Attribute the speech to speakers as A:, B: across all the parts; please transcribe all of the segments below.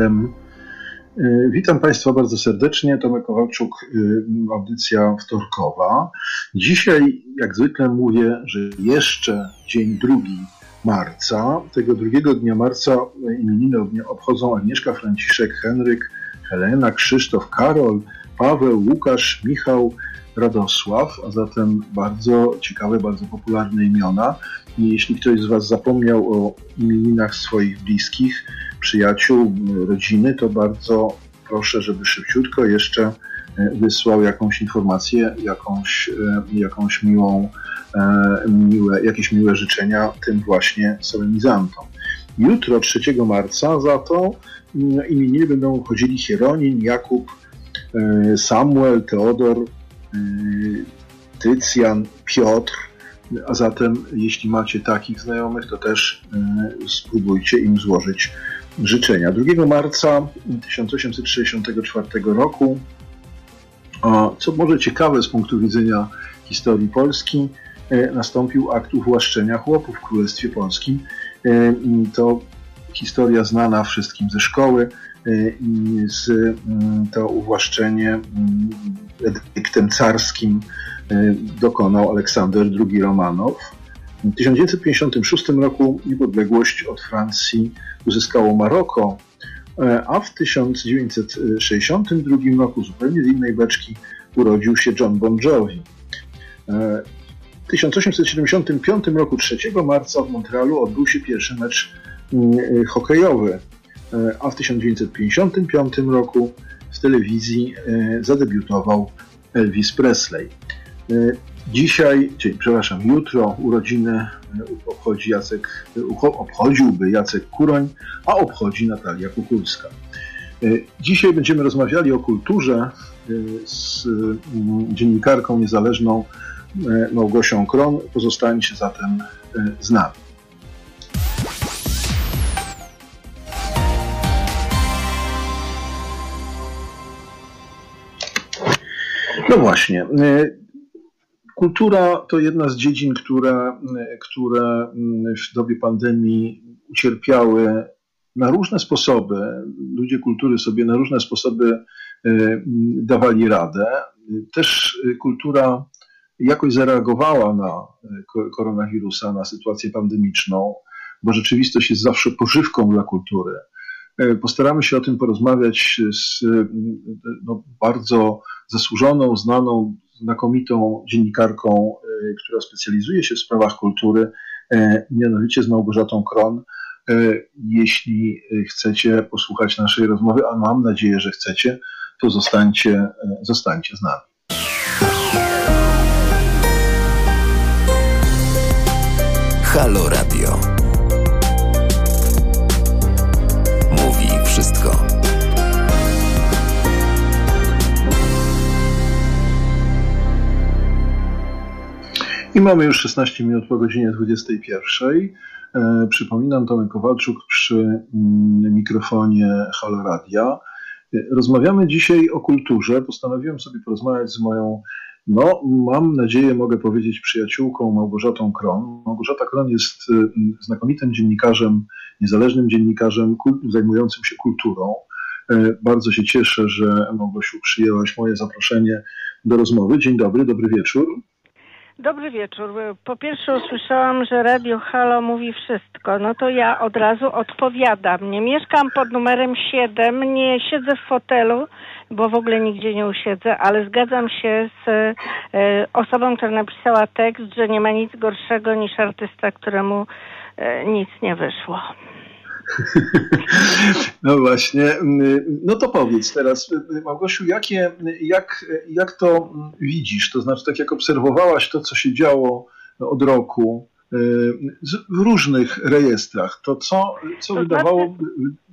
A: 7. Y, witam Państwa bardzo serdecznie. Tomek Kowalczuk, y, audycja wtorkowa. Dzisiaj, jak zwykle, mówię, że jeszcze dzień drugi marca. Tego drugiego dnia marca imieniny obchodzą Agnieszka, Franciszek, Henryk, Helena, Krzysztof, Karol, Paweł, Łukasz, Michał, Radosław, a zatem bardzo ciekawe, bardzo popularne imiona. I jeśli ktoś z Was zapomniał o imieninach swoich bliskich, przyjaciół, rodziny, to bardzo proszę, żeby szybciutko jeszcze e, wysłał jakąś informację, jakąś, e, jakąś miłą, e, miłe, jakieś miłe życzenia tym właśnie solenizantom. Jutro, 3 marca, za to mm, imieniny będą chodzili Hieronin, Jakub, Samuel, Teodor, Tycjan, Piotr, a zatem jeśli macie takich znajomych, to też spróbujcie im złożyć życzenia. 2 marca 1864 roku, co może ciekawe z punktu widzenia historii Polski, e, nastąpił akt uwłaszczenia chłopów w Królestwie Polskim. E, to historia znana wszystkim ze szkoły. E, z, to uwłaszczenie edyktem carskim dokonał Aleksander II Romanow. W 1956 roku niepodległość od Francji uzyskało Maroko, e, a w 1962 roku zupełnie z innej beczki urodził się John Bon Jovi. E, w 1875 roku 3 marca w Montrealu odbył się pierwszy mecz mm, e, hokejowy, a w 1955 roku w telewizji zadebiutował Elvis Presley. Dzisiaj, czyli przepraszam, jutro urodziny e, obchodzi Jacek, e, obchodziłby Jacek Kuroń, a obchodzi Natalia Kukulska. E, dzisiaj będziemy rozmawiali o kulturze z mm, dziennikarką niezależną Małgosią Kron. Pozostańcie zatem z nami. No właśnie. Kultura to jedna z dziedzin, które, które w dobie pandemii ucierpiały na różne sposoby. Ludzie kultury sobie na różne sposoby e, dawali radę. Też kultura jakoś zareagowała na koronawirusa, na sytuację pandemiczną, bo rzeczywistość jest zawsze pożywką dla kultury. E, postaramy się o tym porozmawiać z no, bardzo zasłużoną, znaną znakomitą dziennikarką, e, która specjalizuje się w sprawach kultury, e, mianowicie z Małgorzatą Kron. E, jeśli chcecie posłuchać naszej rozmowy, a mam nadzieję, że chcecie, to zostańcie, zostańcie z nami.
B: Halo Radio.
A: I mamy już 16 minut po godzinie 21. E, przypominam, Tomek Kowalczuk przy mm, mikrofonie Halo Radia. E, rozmawiamy dzisiaj o kulturze. Postanowiłem sobie porozmawiać z moją, no mam nadzieję, mogę powiedzieć przyjaciółką Małgorzatą Kron. Małgorzata Kron jest e, znakomitym dziennikarzem, niezależnym dziennikarzem zajmującym się kulturą. Bardzo się cieszę, że Małgosiu przyjęłaś moje zaproszenie do rozmowy. Dzień dobry, dobry wieczór.
C: Dobry wieczór. Po pierwsze usłyszałam, że Radio Halo mówi wszystko. No to ja od razu odpowiadam. Nie mieszkam pod numerem 7, nie siedzę w fotelu, bo w ogóle nigdzie nie usiedzę, ale zgadzam się z e, osobą, która napisała tekst, że nie ma nic gorszego niż artysta, któremu e, nic nie wyszło.
A: No właśnie. No to powiedz teraz, Małgosiu, jakie, jak, jak to widzisz? To znaczy, tak jak obserwowałaś to, co się działo od roku y, w różnych rejestrach, to co, co to wydawało, znaczy...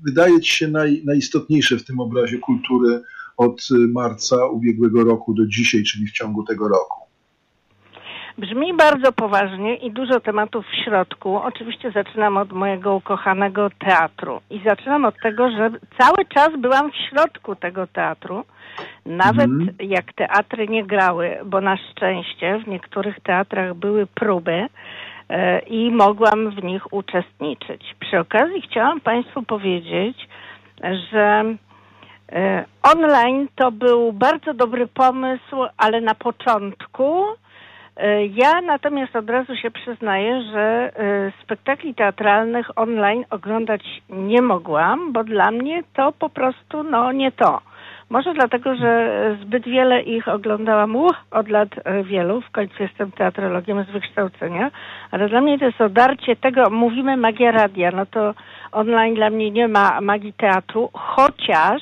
A: wydaje ci się naj, najistotniejsze w tym obrazie kultury od marca ubiegłego roku do dzisiaj, czyli w ciągu tego roku?
C: Brzmi bardzo poważnie i dużo tematów w środku. Oczywiście zaczynam od mojego ukochanego teatru. I zaczynam od tego, że cały czas byłam w środku tego teatru. Nawet mm. jak teatry nie grały, bo na szczęście w niektórych teatrach były próby e, i mogłam w nich uczestniczyć. Przy okazji chciałam Państwu powiedzieć, że e, online to był bardzo dobry pomysł, ale na początku. E, ja natomiast od razu się przyznaję, że e, spektakli teatralnych online oglądać nie mogłam, bo dla mnie to po prostu no nie to. Może dlatego, że zbyt wiele ich oglądałam uh, od lat e, wielu, w końcu jestem teatrologiem z wykształcenia, ale dla mnie to jest odarcie tego, mówimy magia radia, no to online dla mnie nie ma magii teatru, chociaż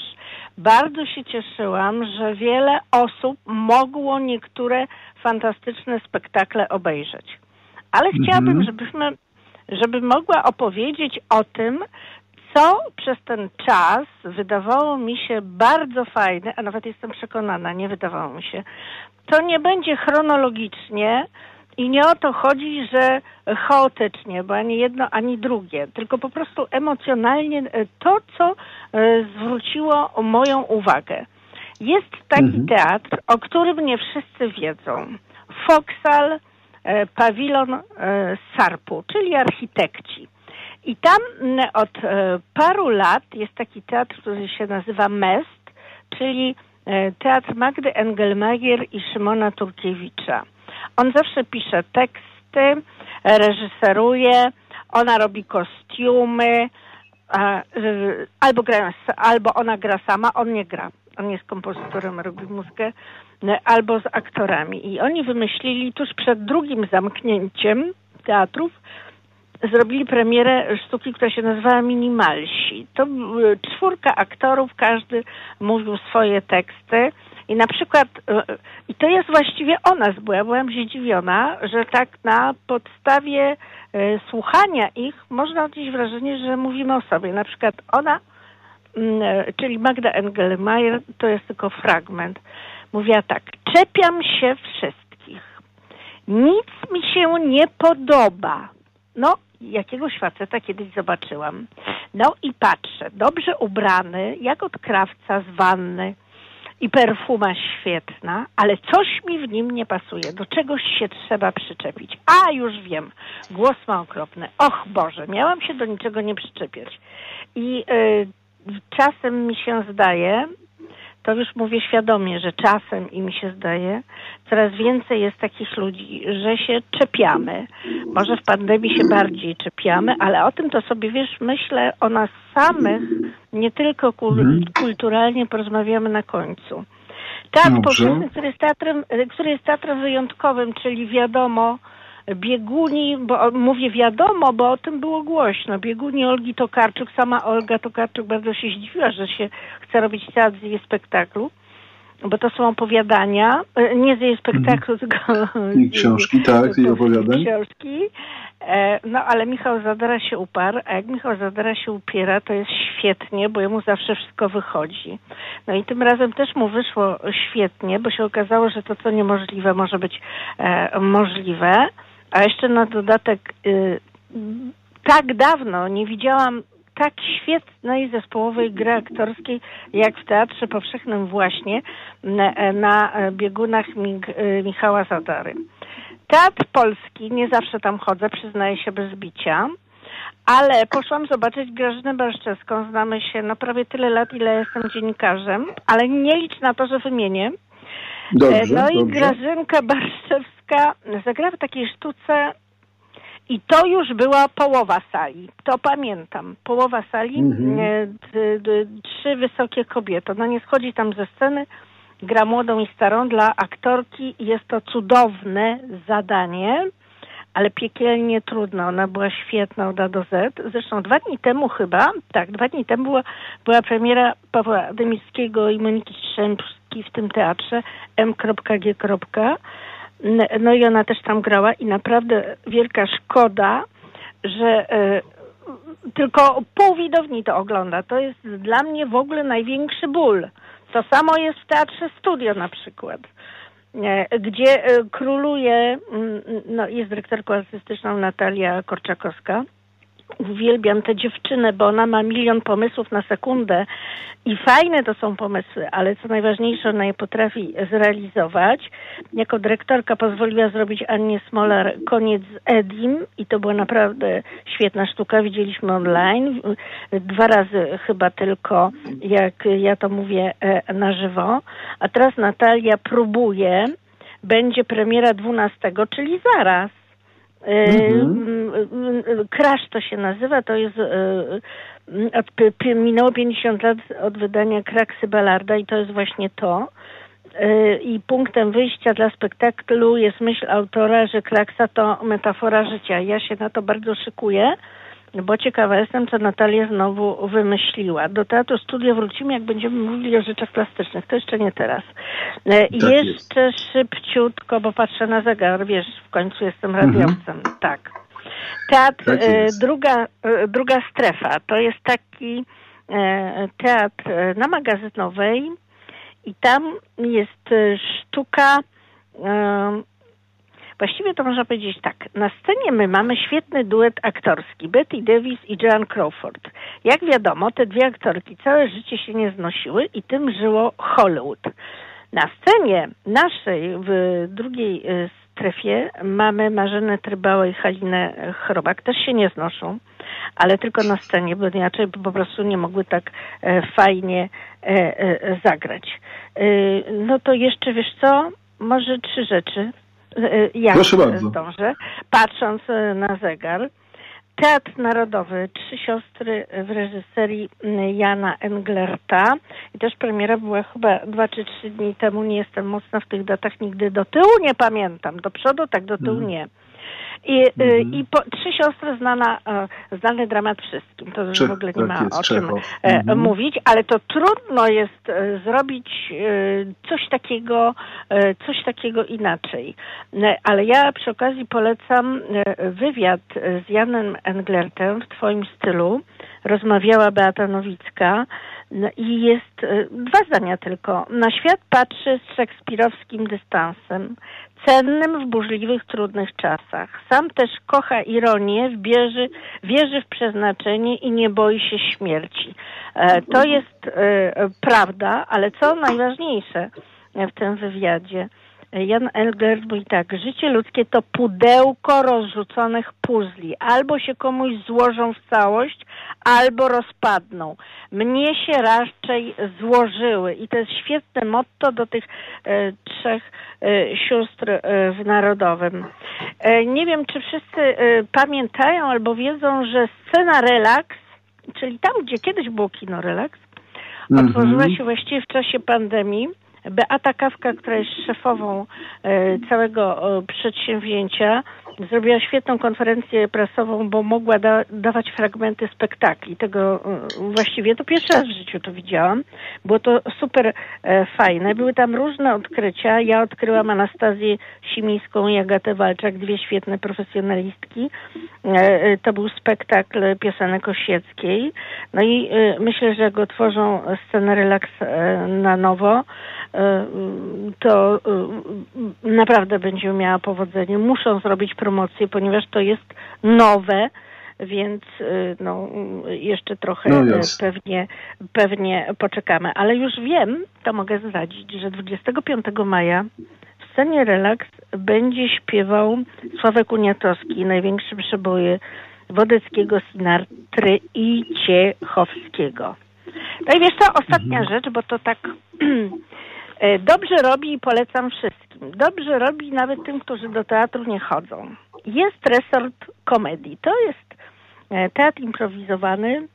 C: bardzo się cieszyłam, że wiele osób mogło niektóre fantastyczne spektakle obejrzeć. Ale chciałabym, mhm. żebyśmy, żeby mogła opowiedzieć o tym, co przez ten czas wydawało mi się bardzo fajne, a nawet jestem przekonana, nie wydawało mi się, to nie będzie chronologicznie i nie o to chodzi, że chaotycznie, bo ani jedno, ani drugie, tylko po prostu emocjonalnie e, to, co e, zwróciło moją uwagę. Jest taki mhm. teatr, o którym nie wszyscy wiedzą. Foksal, e, pawilon Sarpu, czyli architekci. I tam od paru lat jest taki teatr, który się nazywa MEST, czyli Teatr Magdy Engelmagier i Szymona Turkiewicza. On zawsze pisze teksty, reżyseruje, ona robi kostiumy, albo, gra, albo ona gra sama, on nie gra. On jest kompozytorem, robi muzykę, albo z aktorami. I oni wymyślili tuż przed drugim zamknięciem teatrów zrobili premierę sztuki, która się nazywała Minimalsi. To czwórka aktorów, każdy mówił swoje teksty. I na przykład, e, i to jest właściwie o nas, bo ja byłam zdziwiona, że tak na podstawie e, słuchania ich można odnieść wrażenie, że mówimy o sobie. Na przykład ona, mm, e, czyli Magda Engelmeier, to jest tylko fragment, mówiła tak, czepiam się wszystkich. Nic mi się nie podoba. No, jakiegoś faceta kiedyś zobaczyłam. No i patrzę, dobrze ubrany, jak od krawca z wanny i perfuma świetna, ale coś mi w nim nie pasuje. Do czegoś się trzeba przyczepić. A, już wiem. Głos ma okropny. Och Boże, miałam się do niczego nie przyczepiać. I y, czasem mi się zdaje, to już mówię świadomie, że czasem i mi się zdaje, coraz więcej jest takich ludzi, że się czepiamy. Może w pandemii się bardziej czepiamy, ale o tym to sobie, wiesz, myślę o nas samych, nie tylko mhm. kulturalnie porozmawiamy na końcu. Teatr powszechny, który jest teatrem, który jest teatrem wyjątkowym, czyli wiadomo, bieguni, bo mówię wiadomo, bo o tym było głośno, bieguni Olgi Tokarczuk, sama Olga Tokarczuk bardzo się zdziwiła, że się chce robić teatr z jej spektaklu, bo to są opowiadania, e, nie z jej spektaklu, mhm. tylko
A: I książki, tak, i opowiadań.
C: Książki. E, no ale Michał Zadara się uparł, a jak Michał Zadara się upiera, to jest świetnie, bo jemu zawsze wszystko wychodzi. No i tym razem też mu wyszło świetnie, bo się okazało, że to, co niemożliwe, może być e, możliwe. A jeszcze na dodatek, y, tak dawno nie widziałam tak świetnej zespołowej gry aktorskiej jak w Teatrze Powszechnym właśnie na, na biegunach Mig, y, Michała Zadary. Teatr Polski, nie zawsze tam chodzę, przyznaję się bez bicia, ale poszłam zobaczyć Grażynę Barszczewską, znamy się no prawie tyle lat, ile jestem dziennikarzem, ale nie licz na to, że wymienię.
A: Dobrze,
C: no
A: i
C: dobrze. Grażynka Barszczewska zagrała w takiej sztuce i to już była połowa sali. To pamiętam. Połowa sali, mhm. E, trzy wysokie kobiety. Ona nie schodzi tam ze sceny, gra młodą i starą dla aktorki. Jest to cudowne zadanie, ale piekielnie trudne. Ona była świetna od A do Z. Zresztą dwa dni temu chyba, tak, dwa dni temu była, była premiera Pawła Demickiego i Moniki Strzemski w tym teatrze M.G. No i ona też tam grała i naprawdę wielka szkoda, że e, tylko pół widowni to ogląda. To jest dla mnie w ogóle największy ból. To samo jest w Teatrze Studio na przykład, gdzie e, króluje, mm, no jest dyrektorką artystyczną Natalia Korczakowska uwielbiam tę dziewczynę, bo ona ma milion pomysłów na sekundę i fajne to są pomysły, ale co najważniejsze, ona je potrafi zrealizować. Jako dyrektorka pozwoliła zrobić Annie Smolar koniec z Edim i to była naprawdę świetna sztuka. Widzieliśmy online, dwa razy chyba tylko, jak ja to mówię, e, na żywo. A teraz Natalia próbuje, będzie premiera 12, czyli zaraz Mhm. Crash to się nazywa, to jest e, od, minęło 50 lat od wydania Kraksy Ballarda i to jest właśnie to. E, I punktem wyjścia dla spektaklu jest myśl autora, że Kraksa to metafora życia. Ja się na to bardzo szykuję bo ciekawa jestem, co Natalia znowu wymyśliła. Do Teatru Studio wrócimy, jak będziemy mówili o rzeczach plastycznych. To jeszcze nie teraz. E, tak jeszcze jest. szybciutko, bo patrzę na zegar, wiesz, w końcu jestem radiowcem. Mhm. Tak. Teatr, tak e, druga, e, druga strefa, to jest taki teatr na magazynowej i tam jest sztuka Właściwie to można powiedzieć tak. Na scenie my mamy świetny duet aktorski. Betty Davis i Joan Crawford. Jak wiadomo, te dwie aktorki całe życie się nie znosiły i tym żyło Hollywood. Na scenie naszej w drugiej strefie mamy Marzenę Trybałę i Halinę Chrobak. Też się nie znoszą, ale tylko na scenie, bo inaczej po prostu nie mogły tak e, fajnie e, e, zagrać. No to jeszcze wiesz co? Może trzy rzeczy ja Proszę bardzo. zdążę, patrząc e, na zegar. Teatr Narodowy, Trzy Siostry w reżyserii Jana Englerta. I też premiera była chyba dwa czy trzy dni temu. Nie jestem mocna w tych datach, nigdy do tyłu nie pamiętam. Do przodu, tak do tyłu mhm. nie. I, y, mhm. i po, Trzy siostry znana, e, znany dramat wszystkim. To już w ogóle nie ma o czym e, mhm. mówić, ale to trudno jest e, zrobić coś takiego, coś takiego inaczej. Ale ja przy okazji polecam wywiad z Janem Englertem w twoim stylu. Rozmawiała Beata Nowicka no i jest dwa zdania tylko. Na świat patrzy z szekspirowskim dystansem cennym w burzliwych, trudnych czasach. Sam też kocha ironię, wierzy, wierzy w przeznaczenie i nie boi się śmierci. E, to jest e, prawda, ale co najważniejsze w tym wywiadzie, Jan Elgert mówi tak, życie ludzkie to pudełko rozrzuconych puzli. Albo się komuś złożą w całość, albo rozpadną. Mnie się raczej złożyły i to jest świetne motto do tych e, trzech e, sióstr e, w Narodowym. E, nie wiem, czy wszyscy e, pamiętają albo wiedzą, że scena relaks, czyli tam, gdzie kiedyś było kino relaks, mhm. otworzyła się właściwie w czasie pandemii Beata Kawka, która jest szefową e, całego przedsięwzięcia, zrobiła świetną konferencję prasową, bo mogła da, dawać fragmenty spektakli. Tego e, właściwie to pierwszy raz w życiu to widziałam. Było to super e, fajne. Były tam różne odkrycia. Ja odkryłam Anastazję Simińską i Agatę Walczak, dwie świetne profesjonalistki. To był spektakl piosenek Osieckiej. No i myślę, że jak otworzą scenę relaks na nowo, E, to e, naprawdę będzie miała powodzenie. Muszą zrobić promocję, ponieważ to jest nowe, więc e, no, jeszcze trochę no pewnie, pewnie poczekamy. Ale już wiem, to mogę zdradzić, że 25 maja w scenie Relaks będzie śpiewał Sławek Uniatowski, największy przeboje Wodeckiego, Sinatry i Ciechowskiego. No i wiesz co, ostatnia mhm. rzecz, bo to tak dobrze robi i polecam wszystkim. Dobrze robi nawet tym, którzy do teatru nie chodzą. Jest resort komedii. To jest e, teatr improwizowany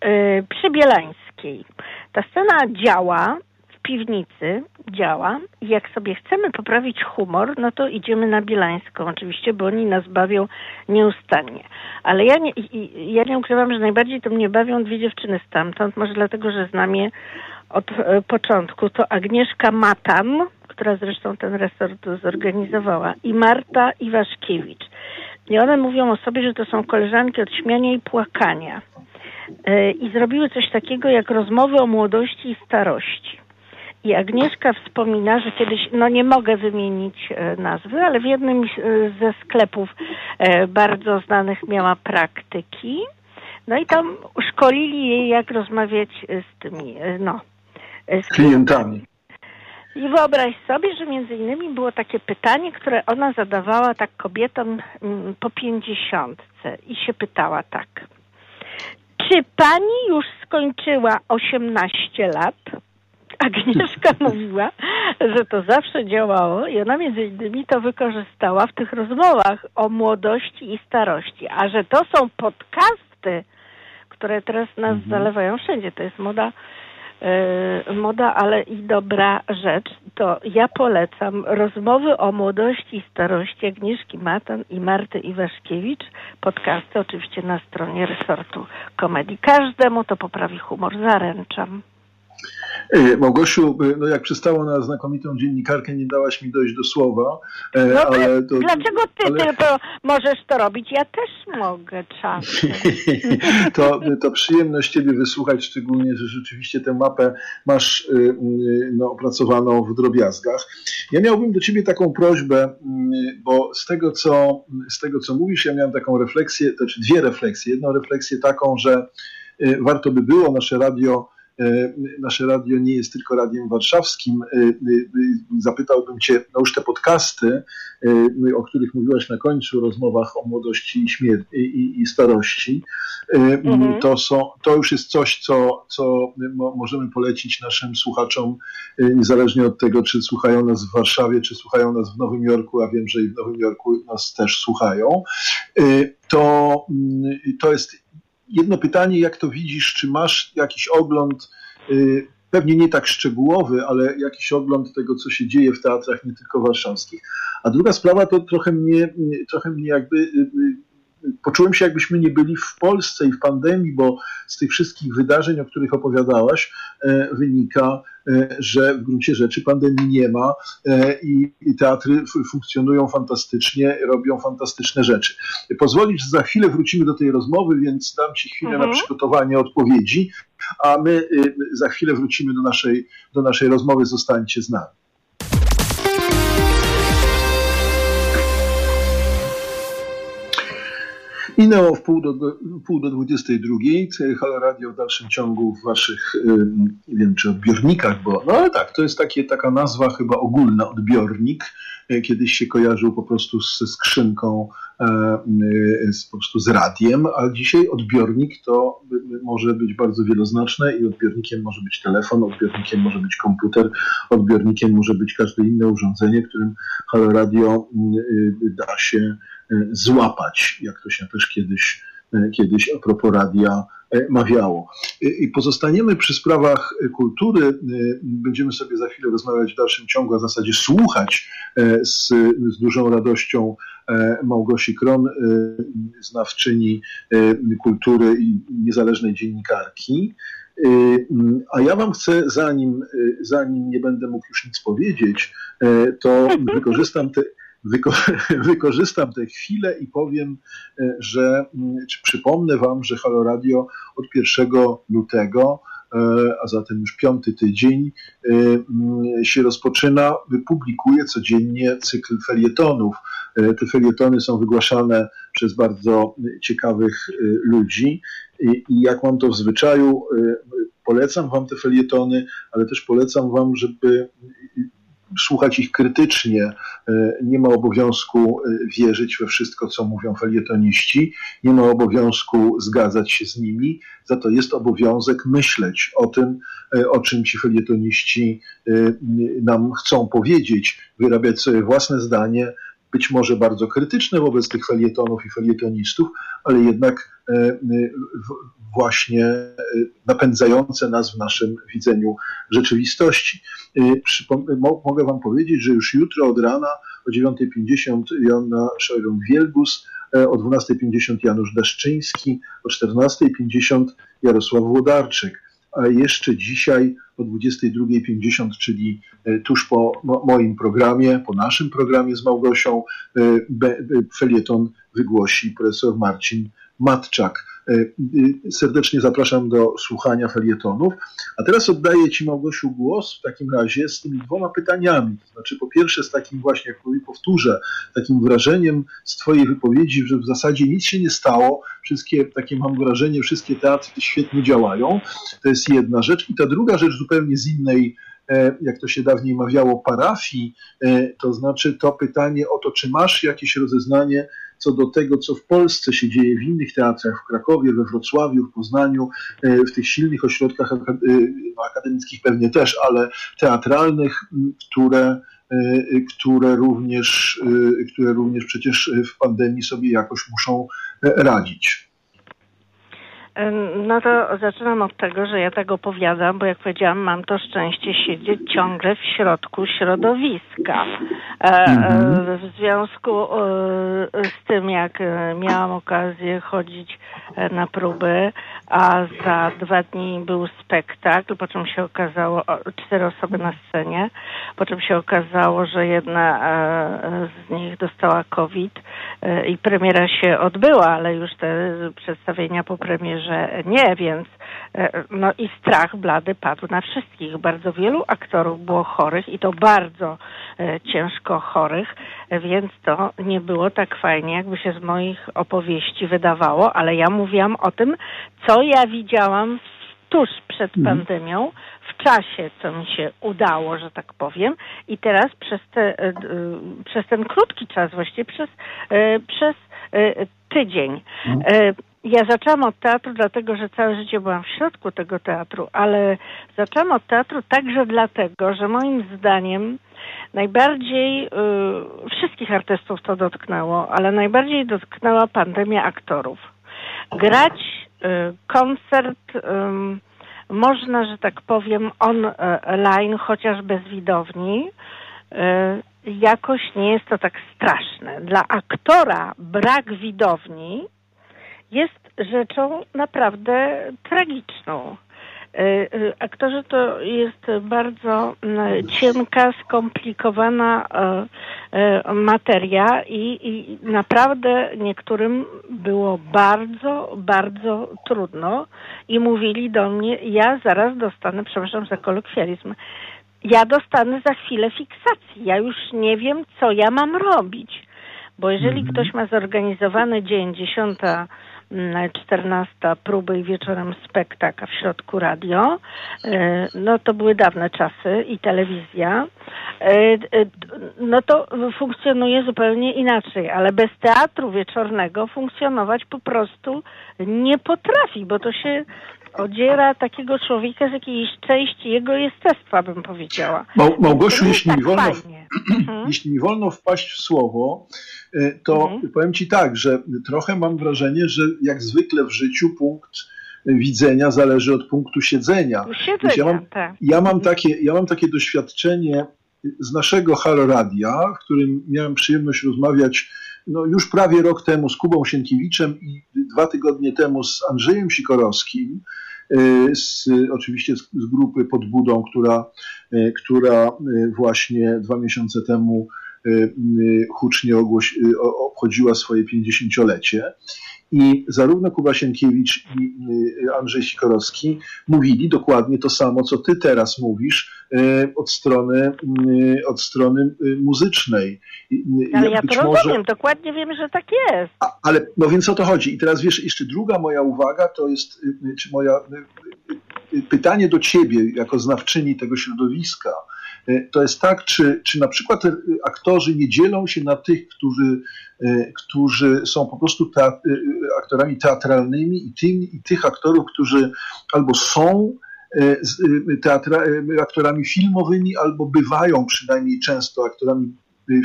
C: e, przy Bielańskiej. Ta scena działa w piwnicy, działa i jak sobie chcemy poprawić humor, no to idziemy na Bielańską oczywiście, bo oni nas bawią nieustannie. Ale ja nie, ja nie ukrywam, że najbardziej to mnie bawią dwie dziewczyny stamtąd, może dlatego, że znam je od e, początku to Agnieszka Matan, która zresztą ten resort zorganizowała, i Marta Iwaszkiewicz. I one mówią o sobie, że to są koleżanki od śmiania i płakania. E, I zrobiły coś takiego jak rozmowy o młodości i starości. I Agnieszka wspomina, że kiedyś, no nie mogę wymienić e, nazwy, ale w jednym ze sklepów bardzo znanych miała praktyki. No i tam szkolili jej, jak rozmawiać z tymi, no.
A: Z klientami.
C: I wyobraź sobie, że między innymi było takie pytanie, które ona zadawała tak kobietom mm, po pięćdziesiątce i się pytała tak. Czy pani już skończyła 18 lat? Agnieszka mówiła, że to zawsze działało i ona między innymi to wykorzystała w tych rozmowach o młodości i starości. A że to są podcasty, które teraz nas mhm. zalewają wszędzie, to jest moda moda, ale i dobra rzecz, to ja polecam rozmowy o młodości i starości Agnieszki Matan i Marty Iwaszkiewicz. Podcasty oczywiście na stronie resortu komedii. Każdemu to poprawi humor, zaręczam.
A: E, Małgosiu, e, no jak przystało na znakomitą dziennikarkę, nie dałaś mi dojść do słowa.
C: E, no ale to, dlaczego ty ale... tylko możesz to robić? Ja też mogę czasem.
A: to, to przyjemność ciebie wysłuchać, szczególnie, że rzeczywiście tę mapę masz no, opracowaną w drobiazgach. Ja miałbym do ciebie taką prośbę, bo z tego, co, z tego, co mówisz, ja miałem taką refleksję, to znaczy dwie refleksje. Jedną refleksję taką, że warto by było nasze radio nasze radio nie jest tylko radiem warszawskim. E, e, zapytałbym Cię, no już te podcasty, o których mówiłaś na końcu, rozmowach o młodości i, i, i starości, mhm. to, są, to już jest coś, co, co możemy polecić naszym słuchaczom, niezależnie od tego, czy słuchają nas w Warszawie, czy słuchają nas w Nowym Jorku, a wiem, że i w Nowym Jorku nas też słuchają. To, to jest jedno pytanie, jak to widzisz, czy masz jakiś ogląd, y, pewnie nie tak szczegółowy, ale jakiś ogląd tego, co się dzieje w teatrach nie tylko warszawskich. A druga sprawa to trochę mnie, trochę mnie jakby y, y, poczułem się, jakbyśmy nie byli w Polsce i w pandemii, bo z tych wszystkich wydarzeń, o których opowiadałaś, e, wynika, E, że w gruncie rzeczy pandemii nie ma e, i, teatry funkcjonują fantastycznie, robią fantastyczne rzeczy. Pozwolisz, że za chwilę wrócimy do tej rozmowy, więc dam Ci chwilę mhm. na przygotowanie odpowiedzi, a my y, za chwilę wrócimy do naszej, do naszej rozmowy. Zostańcie z nami. Minęło w pół do, pół do 22. Halo Radio w dalszym ciągu w waszych, nie wiem czy odbiornikach, bo no ale tak, to jest takie, taka nazwa chyba ogólna, odbiornik. E, kiedyś się kojarzył po prostu ze skrzynką, e, e, z, po prostu z radiem, a dzisiaj odbiornik to może być bardzo wieloznaczne i odbiornikiem może być telefon, odbiornikiem może być komputer, odbiornikiem może być każde inne urządzenie, którym Halo Radio da się złapać, jak to się też kiedyś, kiedyś a propos radia e, mawiało. I pozostaniemy przy sprawach kultury. E, będziemy sobie za chwilę rozmawiać w dalszym ciągu, a w zasadzie słuchać e, z, z dużą radością Małgosi Kron, znawczyni kultury i niezależnej dziennikarki. A ja Wam chcę, zanim, zanim nie będę mógł już nic powiedzieć, to wykorzystam te, wykorzystam tę chwilę i powiem, e, że, mm, czy przypomnę Wam, że Halo Radio od 1 lutego e, a zatem już piąty tydzień e, mm, się rozpoczyna, publikuje codziennie cykl felietonów. Te felietony są wygłaszane przez bardzo ciekawych ludzi i jak mam to w zwyczaju, polecam Wam te felietony, ale też polecam Wam, żeby słuchać ich krytycznie. E, nie ma obowiązku e, wierzyć we wszystko, co mówią felietoniści, nie ma obowiązku zgadzać się z nimi, za to jest obowiązek myśleć o tym, e, o czym ci felietoniści nam chcą powiedzieć, wyrabiać sobie własne zdanie, być może bardzo krytyczne wobec tych felietonów i felietonistów, ale jednak właśnie napędzające nas w naszym widzeniu rzeczywistości. Mogę Wam powiedzieć, że już jutro od rana o 9.50 Joanna Szojron-Wielgus, e, o 12.50 Janusz Daszczyński, o 14.50 Jarosław Włodarczyk, a jeszcze dzisiaj o 22.50, czyli e, tuż po moim programie, po naszym programie z Małgosią, e, felieton wygłosi profesor Marcin Matczak. Serdecznie zapraszam do słuchania felietonów. A teraz oddaję Ci, Małgosiu, głos w takim razie z tymi dwoma pytaniami. To znaczy, po pierwsze, z takim właśnie, jak powtórzę, takim wrażeniem z Twojej wypowiedzi, że w zasadzie nic się nie stało. Wszystkie, takie mam wrażenie, wszystkie teatry świetnie działają. To jest jedna rzecz. I ta druga rzecz zupełnie z innej E, jak to się dawniej mawiało, parafii, e, to znaczy to pytanie o to, czy masz jakieś rozeznanie co do tego, co w Polsce się dzieje w innych teatrach, w Krakowie, we Wrocławiu, w Poznaniu, e, w tych silnych ośrodkach no, akademickich pewnie też, ale teatralnych, które które również, które również przecież w pandemii sobie jakoś muszą radzić.
C: No to zaczynam od tego, że ja tak opowiadam, bo jak powiedziałam, mam to szczęście siedzieć ciągle w środku środowiska. E, e, mhm. W związku e, z tym, jak miałam okazję chodzić na próby, a za dwa dni był spektakl, po czym się okazało, cztery osoby na scenie, po czym się okazało, że jedna z nich dostała COVID i premiera się odbyła, ale już te przedstawienia po premierze że nie, więc e, no i strach blady padł na wszystkich. Bardzo wielu aktorów było chorych i to bardzo e, ciężko chorych, więc to nie było tak fajnie, jakby się z moich opowieści wydawało, ale ja mówiłam o tym, co ja widziałam tuż przed mhm. pandemią, w czasie, co mi się udało, że tak powiem, i teraz przez, te, e, przez ten krótki czas, właściwie przez, przez tydzień. Mhm. Ja zaczęłam od teatru dlatego, że całe życie byłam w środku tego teatru, ale zaczęłam od teatru także dlatego, że moim zdaniem najbardziej, y, wszystkich artystów to dotknęło, ale najbardziej dotknęła pandemia aktorów. Grać y, koncert y, można, że tak powiem, online, chociaż bez widowni, y, jakoś nie jest to tak straszne. Dla aktora brak widowni jest rzeczą naprawdę tragiczną. E, e, aktorzy to jest bardzo cienka, skomplikowana e, materia i, i, naprawdę niektórym było bardzo, bardzo trudno i mówili do mnie, ja zaraz dostanę, przepraszam za kolokwializm, ja dostanę za chwilę fiksacji, ja już nie wiem, co ja mam robić. Bo jeżeli mhm. ktoś ma zorganizowany dzień, dziesiąta 14 próby i wieczorem spektakl, w środku radio. E, no to były dawne czasy i telewizja. E, no to funkcjonuje zupełnie inaczej, ale bez teatru wieczornego funkcjonować po prostu nie potrafi, bo to się odziera takiego człowieka z jakiejś części jego jestestwa, bym powiedziała.
A: Mał, Małgosiu, jeśli, tak mi wolno, mhm. jeśli mi wolno wpaść w słowo, e, to mhm. powiem Ci tak, że trochę mam wrażenie, że jak zwykle w życiu punkt widzenia zależy od punktu siedzenia.
C: siedzenia
A: ja, mam,
C: tak.
A: ja, mam takie, ja mam takie doświadczenie z naszego Halo Radia, w którym miałem przyjemność rozmawiać no, już prawie rok temu z Kubą Sienkiewiczem i dwa tygodnie temu z Andrzejem Sikorowskim, y, z, oczywiście z, z grupy Podbudą, która, y, która y, właśnie dwa miesiące temu hucznie ogłoś, obchodziła swoje 50-lecie. I zarówno Kuba Sienkiewicz i Andrzej Sikorowski mówili dokładnie to samo, co ty teraz mówisz od strony, od strony muzycznej.
C: Ale ja Być to rozumiem, może... dokładnie wiem, że tak jest.
A: A, ale no więc o to chodzi. I teraz wiesz, jeszcze druga moja uwaga to jest, czy moja pytanie do ciebie, jako znawczyni tego środowiska, to jest tak, czy, czy na przykład aktorzy nie dzielą się na tych, którzy, którzy są po prostu aktorami teatralnymi i, i tych aktorów, którzy albo są teatra, aktorami filmowymi, albo bywają przynajmniej często aktorami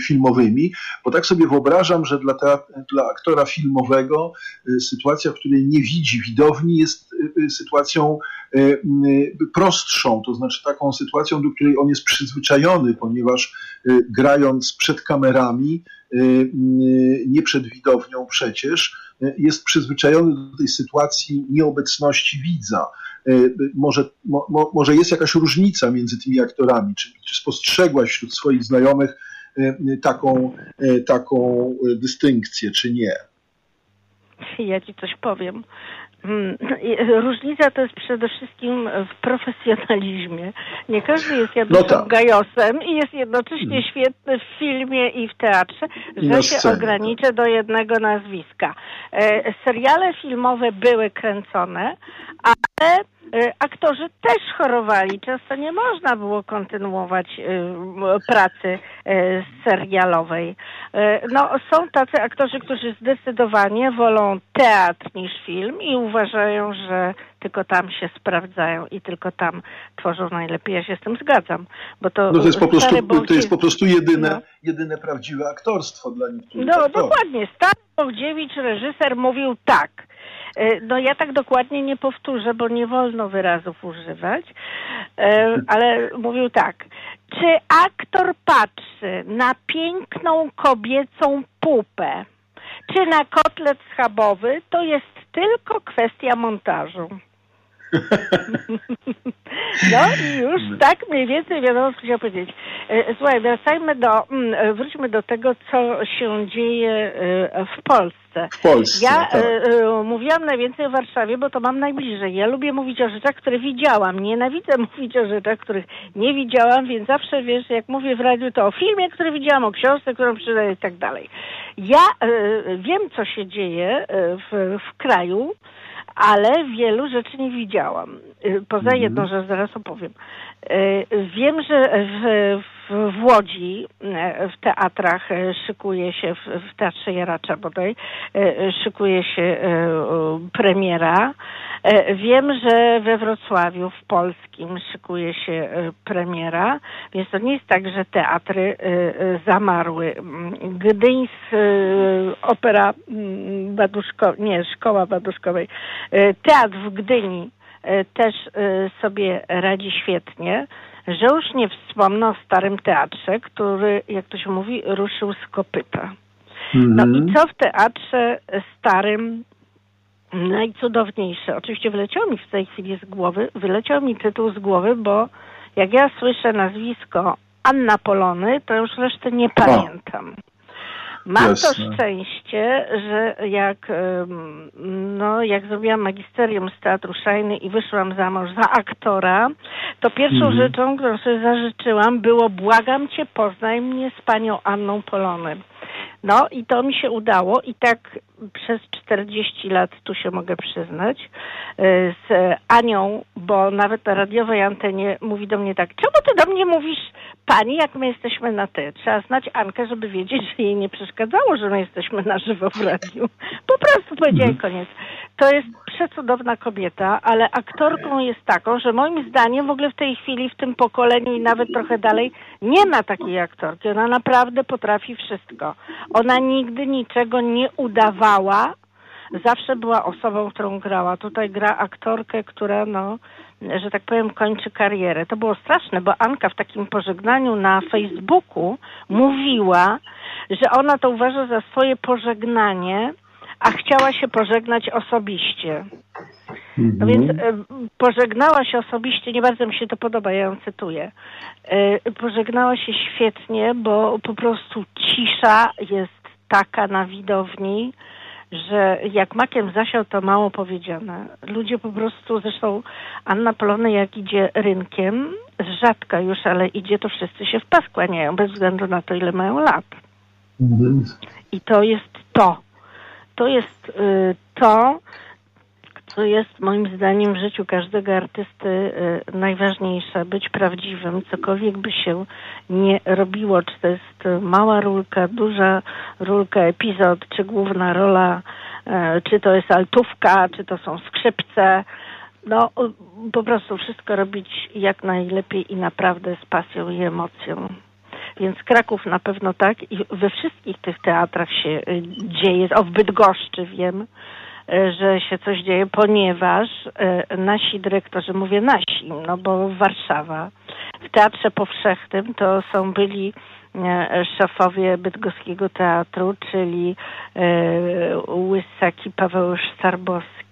A: filmowymi, bo tak sobie wyobrażam, że dla, dla aktora filmowego y, sytuacja, w której nie widzi widowni, jest y, sytuacją prostszą, to znaczy taką sytuacją, do której on jest przyzwyczajony, ponieważ grając przed kamerami, nie przed widownią przecież, jest przyzwyczajony do tej sytuacji nieobecności widza. Może, mo, może jest jakaś różnica między tymi aktorami? Czy, czy spostrzegłaś wśród swoich znajomych taką, e, taką dystynkcję, czy nie?
C: ja ci coś powiem. Mm, różnica to jest przede wszystkim w profesjonalizmie. Nie każdy jest Januszem no tak. Gajosem i jest jednocześnie hmm. świetny w filmie i w teatrze, że się ograniczę do jednego nazwiska. E, seriale filmowe były kręcone, ale E, aktorzy też chorowali. Często nie można było kontynuować e, pracy e, serialowej. No, są tacy aktorzy, którzy zdecydowanie wolą teatr niż film i uważają, że tylko tam się sprawdzają i tylko tam tworzą najlepiej. Ja się z tym zgadzam. Bo to,
A: no to, jest, po prostu, to jest po prostu jedyne, no. jedyne prawdziwe aktorstwo dla niektórych.
C: No aktorów. dokładnie. Stary Bogdziewicz, reżyser, mówił tak – no ja tak dokładnie nie powtórzę, bo nie wolno wyrazów używać, e, ale mówił tak. Czy aktor patrzy na piękną kobiecą pupę, czy na kotlet schabowy, to jest tylko kwestia montażu. No i już tak mniej więcej wiadomo, co chciał powiedzieć. E, słuchaj, wracajmy do, mm, wróćmy do tego, co się dzieje w Polsce.
A: W Polsce.
C: Ja tak. mówiłam najwięcej o Warszawie, bo to mam najbliżej. Ja lubię mówić o rzeczach, które widziałam. Nienawidzę mówić o rzeczach, których nie widziałam, więc zawsze wiesz, jak mówię w radiu, to o filmie, który widziałam, o książce, którą przeczytałam i tak dalej. Ja wiem, co się dzieje w, w kraju, ale wielu rzeczy nie widziałam. Poza mhm. jedną rzecz zaraz opowiem. Wiem, że w, w Łodzi e, w teatrach e, szykuje się, w, Teatrze Jaracza bodaj, szykuje się premiera. Wiem, że we Wrocławiu w Polskim szykuje się premiera, więc to nie jest tak, że teatry zamarły. Gdyńs, opera Baduszko, nie, Szkoła Baduszkowej, teatr w Gdyni też sobie radzi świetnie że już nie wspomnę o Starym Teatrze, który, jak to się mówi, ruszył z kopyta. No i mhm. co w teatrze starym najcudowniejsze? Oczywiście wyleciał mi w tej chwili z głowy, wyleciał mi tytuł z głowy, bo jak ja słyszę nazwisko Anna Polony, to już resztę nie pamiętam. Mam Jasne. to szczęście, że jak, no, jak zrobiłam magisterium z Teatru Szajny i wyszłam za mąż za aktora, to pierwszą mhm. rzeczą, którą sobie zażyczyłam, było błagam cię, poznaj mnie z panią Anną Polony. No i to mi się udało i tak przez 40 lat, tu się mogę przyznać, y, z Anią, bo nawet na radiowej antenie mówi do mnie tak, czemu ty do mnie mówisz pani, jak my jesteśmy na ty? Trzeba znać Ankę, żeby wiedzieć, że jej nie przeszkadzało, że my jesteśmy na żywo w radiu. Po prostu powiedziałem mhm. koniec. To jest przecudowna kobieta, ale aktorką jest taką, że moim zdaniem w ogóle w tej chwili, w tym pokoleniu i nawet trochę dalej, nie ma takiej aktorki. Ona naprawdę potrafi wszystko. Ona nigdy niczego nie udawała. Zawsze była osobą, którą grała. Tutaj gra aktorkę, która, no, że tak powiem, kończy karierę. To było straszne, bo Anka w takim pożegnaniu na Facebooku mówiła, że ona to uważa za swoje pożegnanie, a chciała się pożegnać osobiście. No więc pożegnała się osobiście, nie bardzo mi się to podoba, ja ją cytuję. E, pożegnała się świetnie, bo po prostu cisza jest taka na widowni, że jak makiem zasiał, to mało powiedziane. Ludzie po prostu, zresztą Anna Polony jak idzie rynkiem, rzadko już, ale idzie, to wszyscy się w pas kłaniają, bez względu na to, ile mają lat. Mhm. I to jest to. To jest y, to, co jest moim zdaniem w życiu każdego artysty y, najważniejsze, być prawdziwym, cokolwiek by się nie robiło, czy to jest mała rulka, duża rulka, epizod, czy główna rola, y, czy to jest altówka, czy to są skrzypce. No, po prostu wszystko robić jak najlepiej i naprawdę z pasją i emocją. Więc Kraków na pewno tak i we wszystkich tych teatrach się y, dzieje. O, w Bydgoszczy wiem, y, że się coś dzieje, ponieważ y, nasi dyrektorzy, mówię nasi, no bo Warszawa, w Teatrze Powszechnym to są byli szefowie Bydgoskiego Teatru, czyli Łysaki, Paweł Starbowski,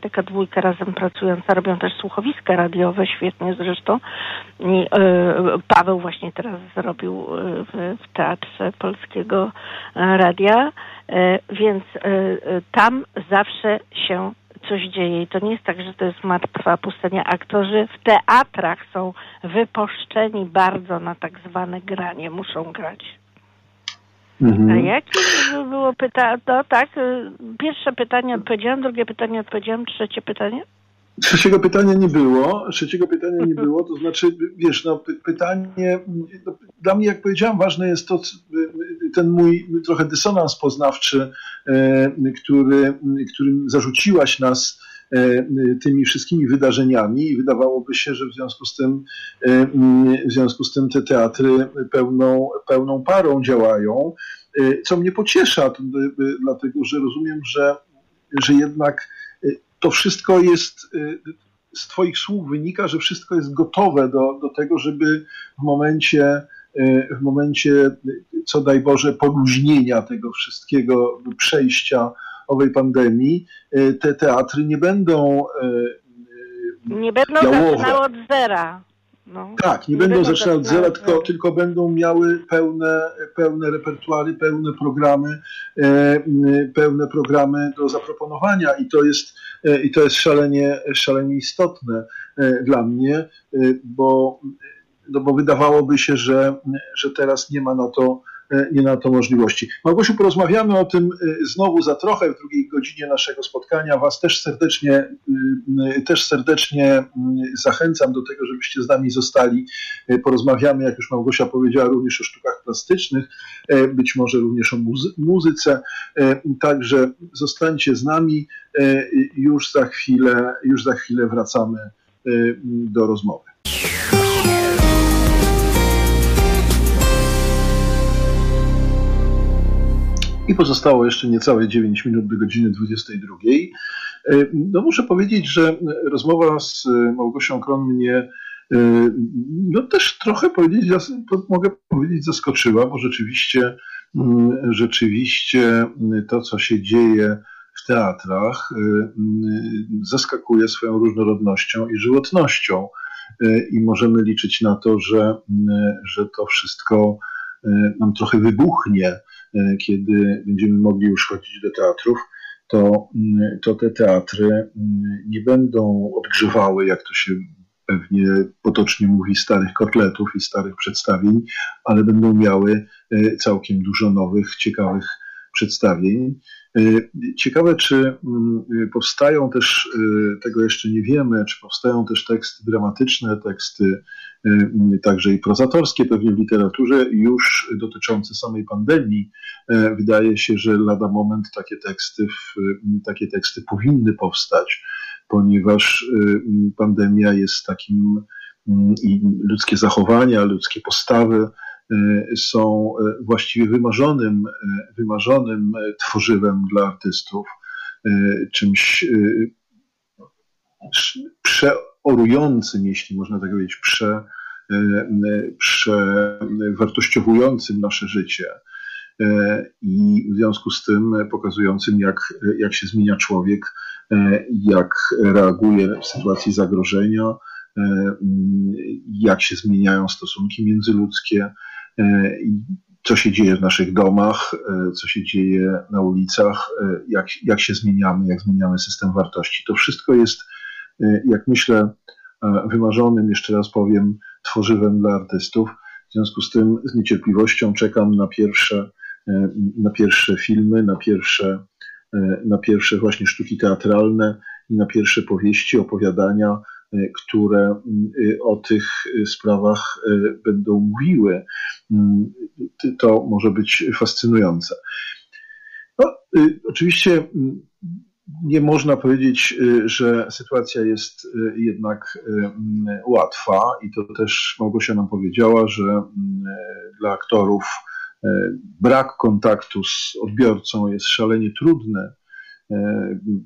C: Taka dwójka razem pracująca, robią też słuchowiska radiowe, świetnie zresztą. I, Paweł właśnie teraz zrobił w, w Teatrze Polskiego Radia, więc tam zawsze się coś dzieje i to nie jest tak, że to jest martwa pustynia. Aktorzy w teatrach są wyposzczeni bardzo na tak zwane granie, muszą grać. Mhm. A jakie było pytanie? No tak, y, pierwsze pytanie odpowiedziałam, drugie pytanie odpowiedziałam, trzecie pytanie?
A: Trzeciego pytania nie było. Trzeciego pytania nie było, to znaczy, wiesz, no, pytanie, no, dla mnie, jak powiedziałem, ważne jest to, ten mój trochę dysonans poznawczy, e, który, którym zarzuciłaś nas tymi wszystkimi wydarzeniami i wydawałoby się, że w związku z tym, e, w związku z tym te teatry pełną, pełną parą działają, co mnie pociesza, dlatego że rozumiem, że, że jednak to wszystko jest, z Twoich słów wynika, że wszystko jest gotowe do, do tego, żeby w momencie, w momencie, co daj Boże, poluźnienia tego wszystkiego, przejścia owej pandemii, y, te teatry nie będą.
C: Nie będą zaczynały od zera.
A: No. Tak, nie, nie będą zaczynać od zera, tylko, tylko będą miały pełne, pełne repertuary, pełne programy, e, pełne programy do zaproponowania i to jest, e, i to jest szalenie, szalenie istotne e, dla mnie, e, bo, no bo wydawałoby się, że, że teraz nie ma na to E, nie na to możliwości. Małgosiu, porozmawiamy o tym e, znowu za trochę w drugiej godzinie naszego spotkania. Was też serdecznie, e, też serdecznie zachęcam do tego, żebyście z nami zostali. Porozmawiamy, jak już Małgosia powiedziała, również o sztukach plastycznych, być może również o muzy muzyce. Także zostańcie z nami. Już za chwilę, już za chwilę wracamy do rozmowy. I pozostało jeszcze niecałe 9 minut do godziny 22. E, no muszę powiedzieć, że rozmowa z Małgosią Kron mnie e, no też trochę powiedzieć, mogę powiedzieć zaskoczyła, bo rzeczywiście, mm, rzeczywiście to, co się dzieje w teatrach, e, mm, zaskakuje swoją różnorodnością i żywotnością. I możemy liczyć na to, że, mm, że to wszystko nam trochę wybuchnie E, kiedy będziemy mogli już chodzić do teatrów, to, mm, to te teatry mm, nie będą odgrzewały, jak to się pewnie potocznie mówi, starych kotletów i starych przedstawień, ale będą miały e, całkiem dużo nowych, ciekawych przedstawień. E, ciekawe, czy mm, powstają też, tego jeszcze nie wiemy, czy powstają też teksty dramatyczne, teksty Y, także i prozatorskie pewnie w literaturze, już dotyczące samej pandemii. Wydaje się, że lada moment takie teksty, takie teksty powinny powstać, ponieważ y, pandemia jest takim i ludzkie zachowania, ludzkie postawy y, są e, właściwie wymarzonym, e, wymarzonym tworzywem dla artystów, czymś przeorującym, jeśli można tak powiedzieć, prze, e, przewartościowującym nasze życie e, i w związku z tym pokazującym, jak, jak się zmienia człowiek, e, jak reaguje w sytuacji zagrożenia, jak się zmieniają stosunki międzyludzkie, co się dzieje w naszych domach, co się dzieje na ulicach, jak, jak się zmieniamy, jak zmieniamy system wartości. To wszystko jest jak myślę, e, wymarzonym, jeszcze raz powiem, tworzywem dla artystów. W związku z tym z niecierpliwością czekam na pierwsze, e, na pierwsze filmy, na pierwsze, e, na pierwsze właśnie sztuki teatralne i na pierwsze powieści, opowiadania, które o tych sprawach będą mówiły. To może być fascynujące. No, y, oczywiście nie można powiedzieć, y, że sytuacja jest y, jednak y, łatwa i to też Małgosia nam powiedziała, że dla aktorów brak kontaktu z odbiorcą jest szalenie trudny,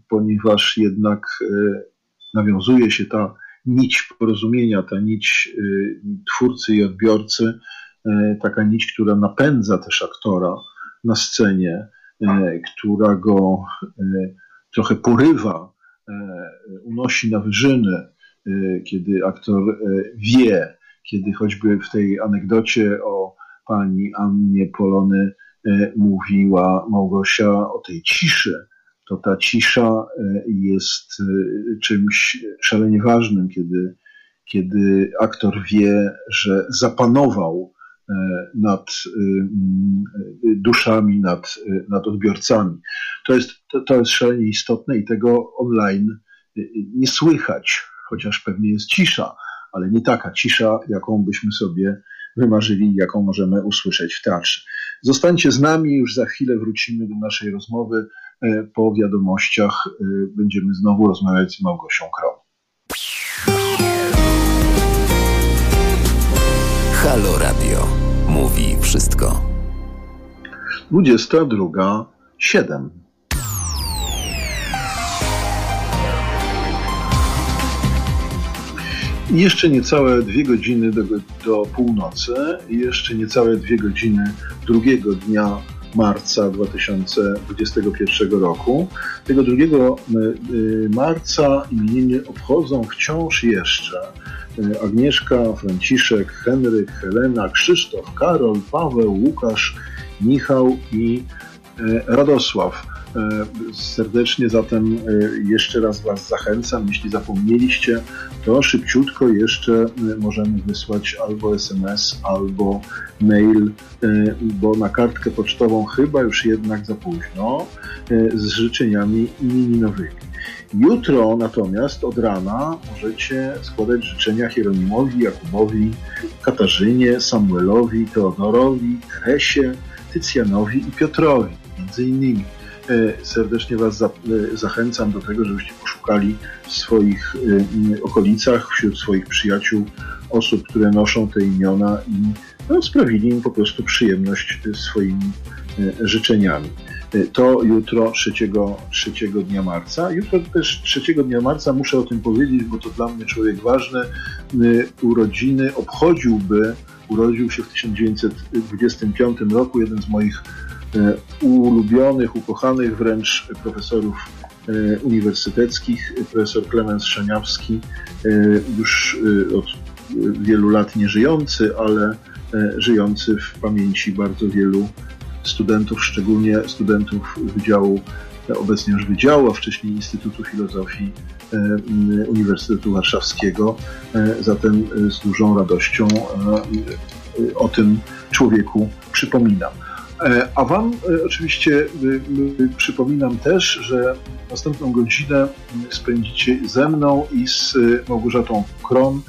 A: ponieważ jednak nawiązuje się ta nić porozumienia, ta nić twórcy i odbiorcy, taka nić, która napędza też aktora na scenie, która go trochę porywa unosi na wyżyny, kiedy aktor wie, kiedy choćby w tej anegdocie o pani Annie Polony mówiła Małgosia o tej ciszy, to ta cisza jest czymś szalenie ważnym, kiedy, kiedy aktor wie, że zapanował E, nad e, e, duszami, nad, nad odbiorcami. To jest, to, to jest szalenie istotne i tego online nie słychać, chociaż pewnie jest cisza, ale nie taka cisza, jaką byśmy sobie wymarzyli, jaką możemy usłyszeć w teatrze. Zostańcie z nami, już za chwilę wrócimy do naszej rozmowy. Po wiadomościach będziemy znowu rozmawiać z Małgosią Kron.
B: Halo Radio. Mówi wszystko.
A: 22.07. Jeszcze niecałe dwie godziny do, do północy, jeszcze niecałe dwie godziny drugiego dnia marca 2021 roku. Tego 2 y, y, marca imieniny obchodzą wciąż jeszcze E, Agnieszka, Franciszek, Henryk, Helena, Krzysztof, Karol, Paweł, Łukasz, Michał i e, Radosław. E, serdecznie zatem jeszcze raz Was zachęcam. Jeśli zapomnieliście, to szybciutko jeszcze możemy wysłać albo SMS, albo mail, bo na kartkę pocztową chyba już jednak za późno, z życzeniami imieninowymi. Jutro natomiast od rana możecie składać życzenia Hieronimowi, Jakubowi, Katarzynie, Samuelowi, Teodorowi, Teresie, Tycjanowi i Piotrowi, między innymi. E, serdecznie Was e, zachęcam do tego, żebyście poszukali w swoich e, okolicach, wśród swoich przyjaciół osób, które noszą te imiona i no, sprawili im po prostu przyjemność swoimi życzeniami. To jutro, 3, 3 dnia marca. Jutro też 3 dnia marca muszę o tym powiedzieć, bo to dla mnie człowiek ważny. Urodziny obchodziłby, urodził się w 1925 roku jeden z moich ulubionych, ukochanych wręcz profesorów e, uniwersyteckich, profesor Klemens Szaniawski, e, już od wielu lat nie żyjący, ale żyjący w pamięci bardzo wielu studentów, szczególnie studentów Wydziału, obecnie już Wydziału, a wcześniej Instytutu Filozofii e, Uniwersytetu Warszawskiego. E, zatem e, z dużą radością o tym człowieku przypominam. A Wam oczywiście przypominam też, że następną godzinę spędzicie ze mną i z Małgorzatą Kron,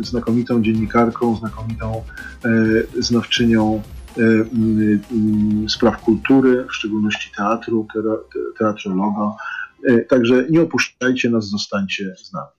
A: znakomitą dziennikarką, znakomitą znawczynią E, spraw kultury, w szczególności teatru, teatrologa. E, także nie opuszczajcie nas, zostańcie z nami.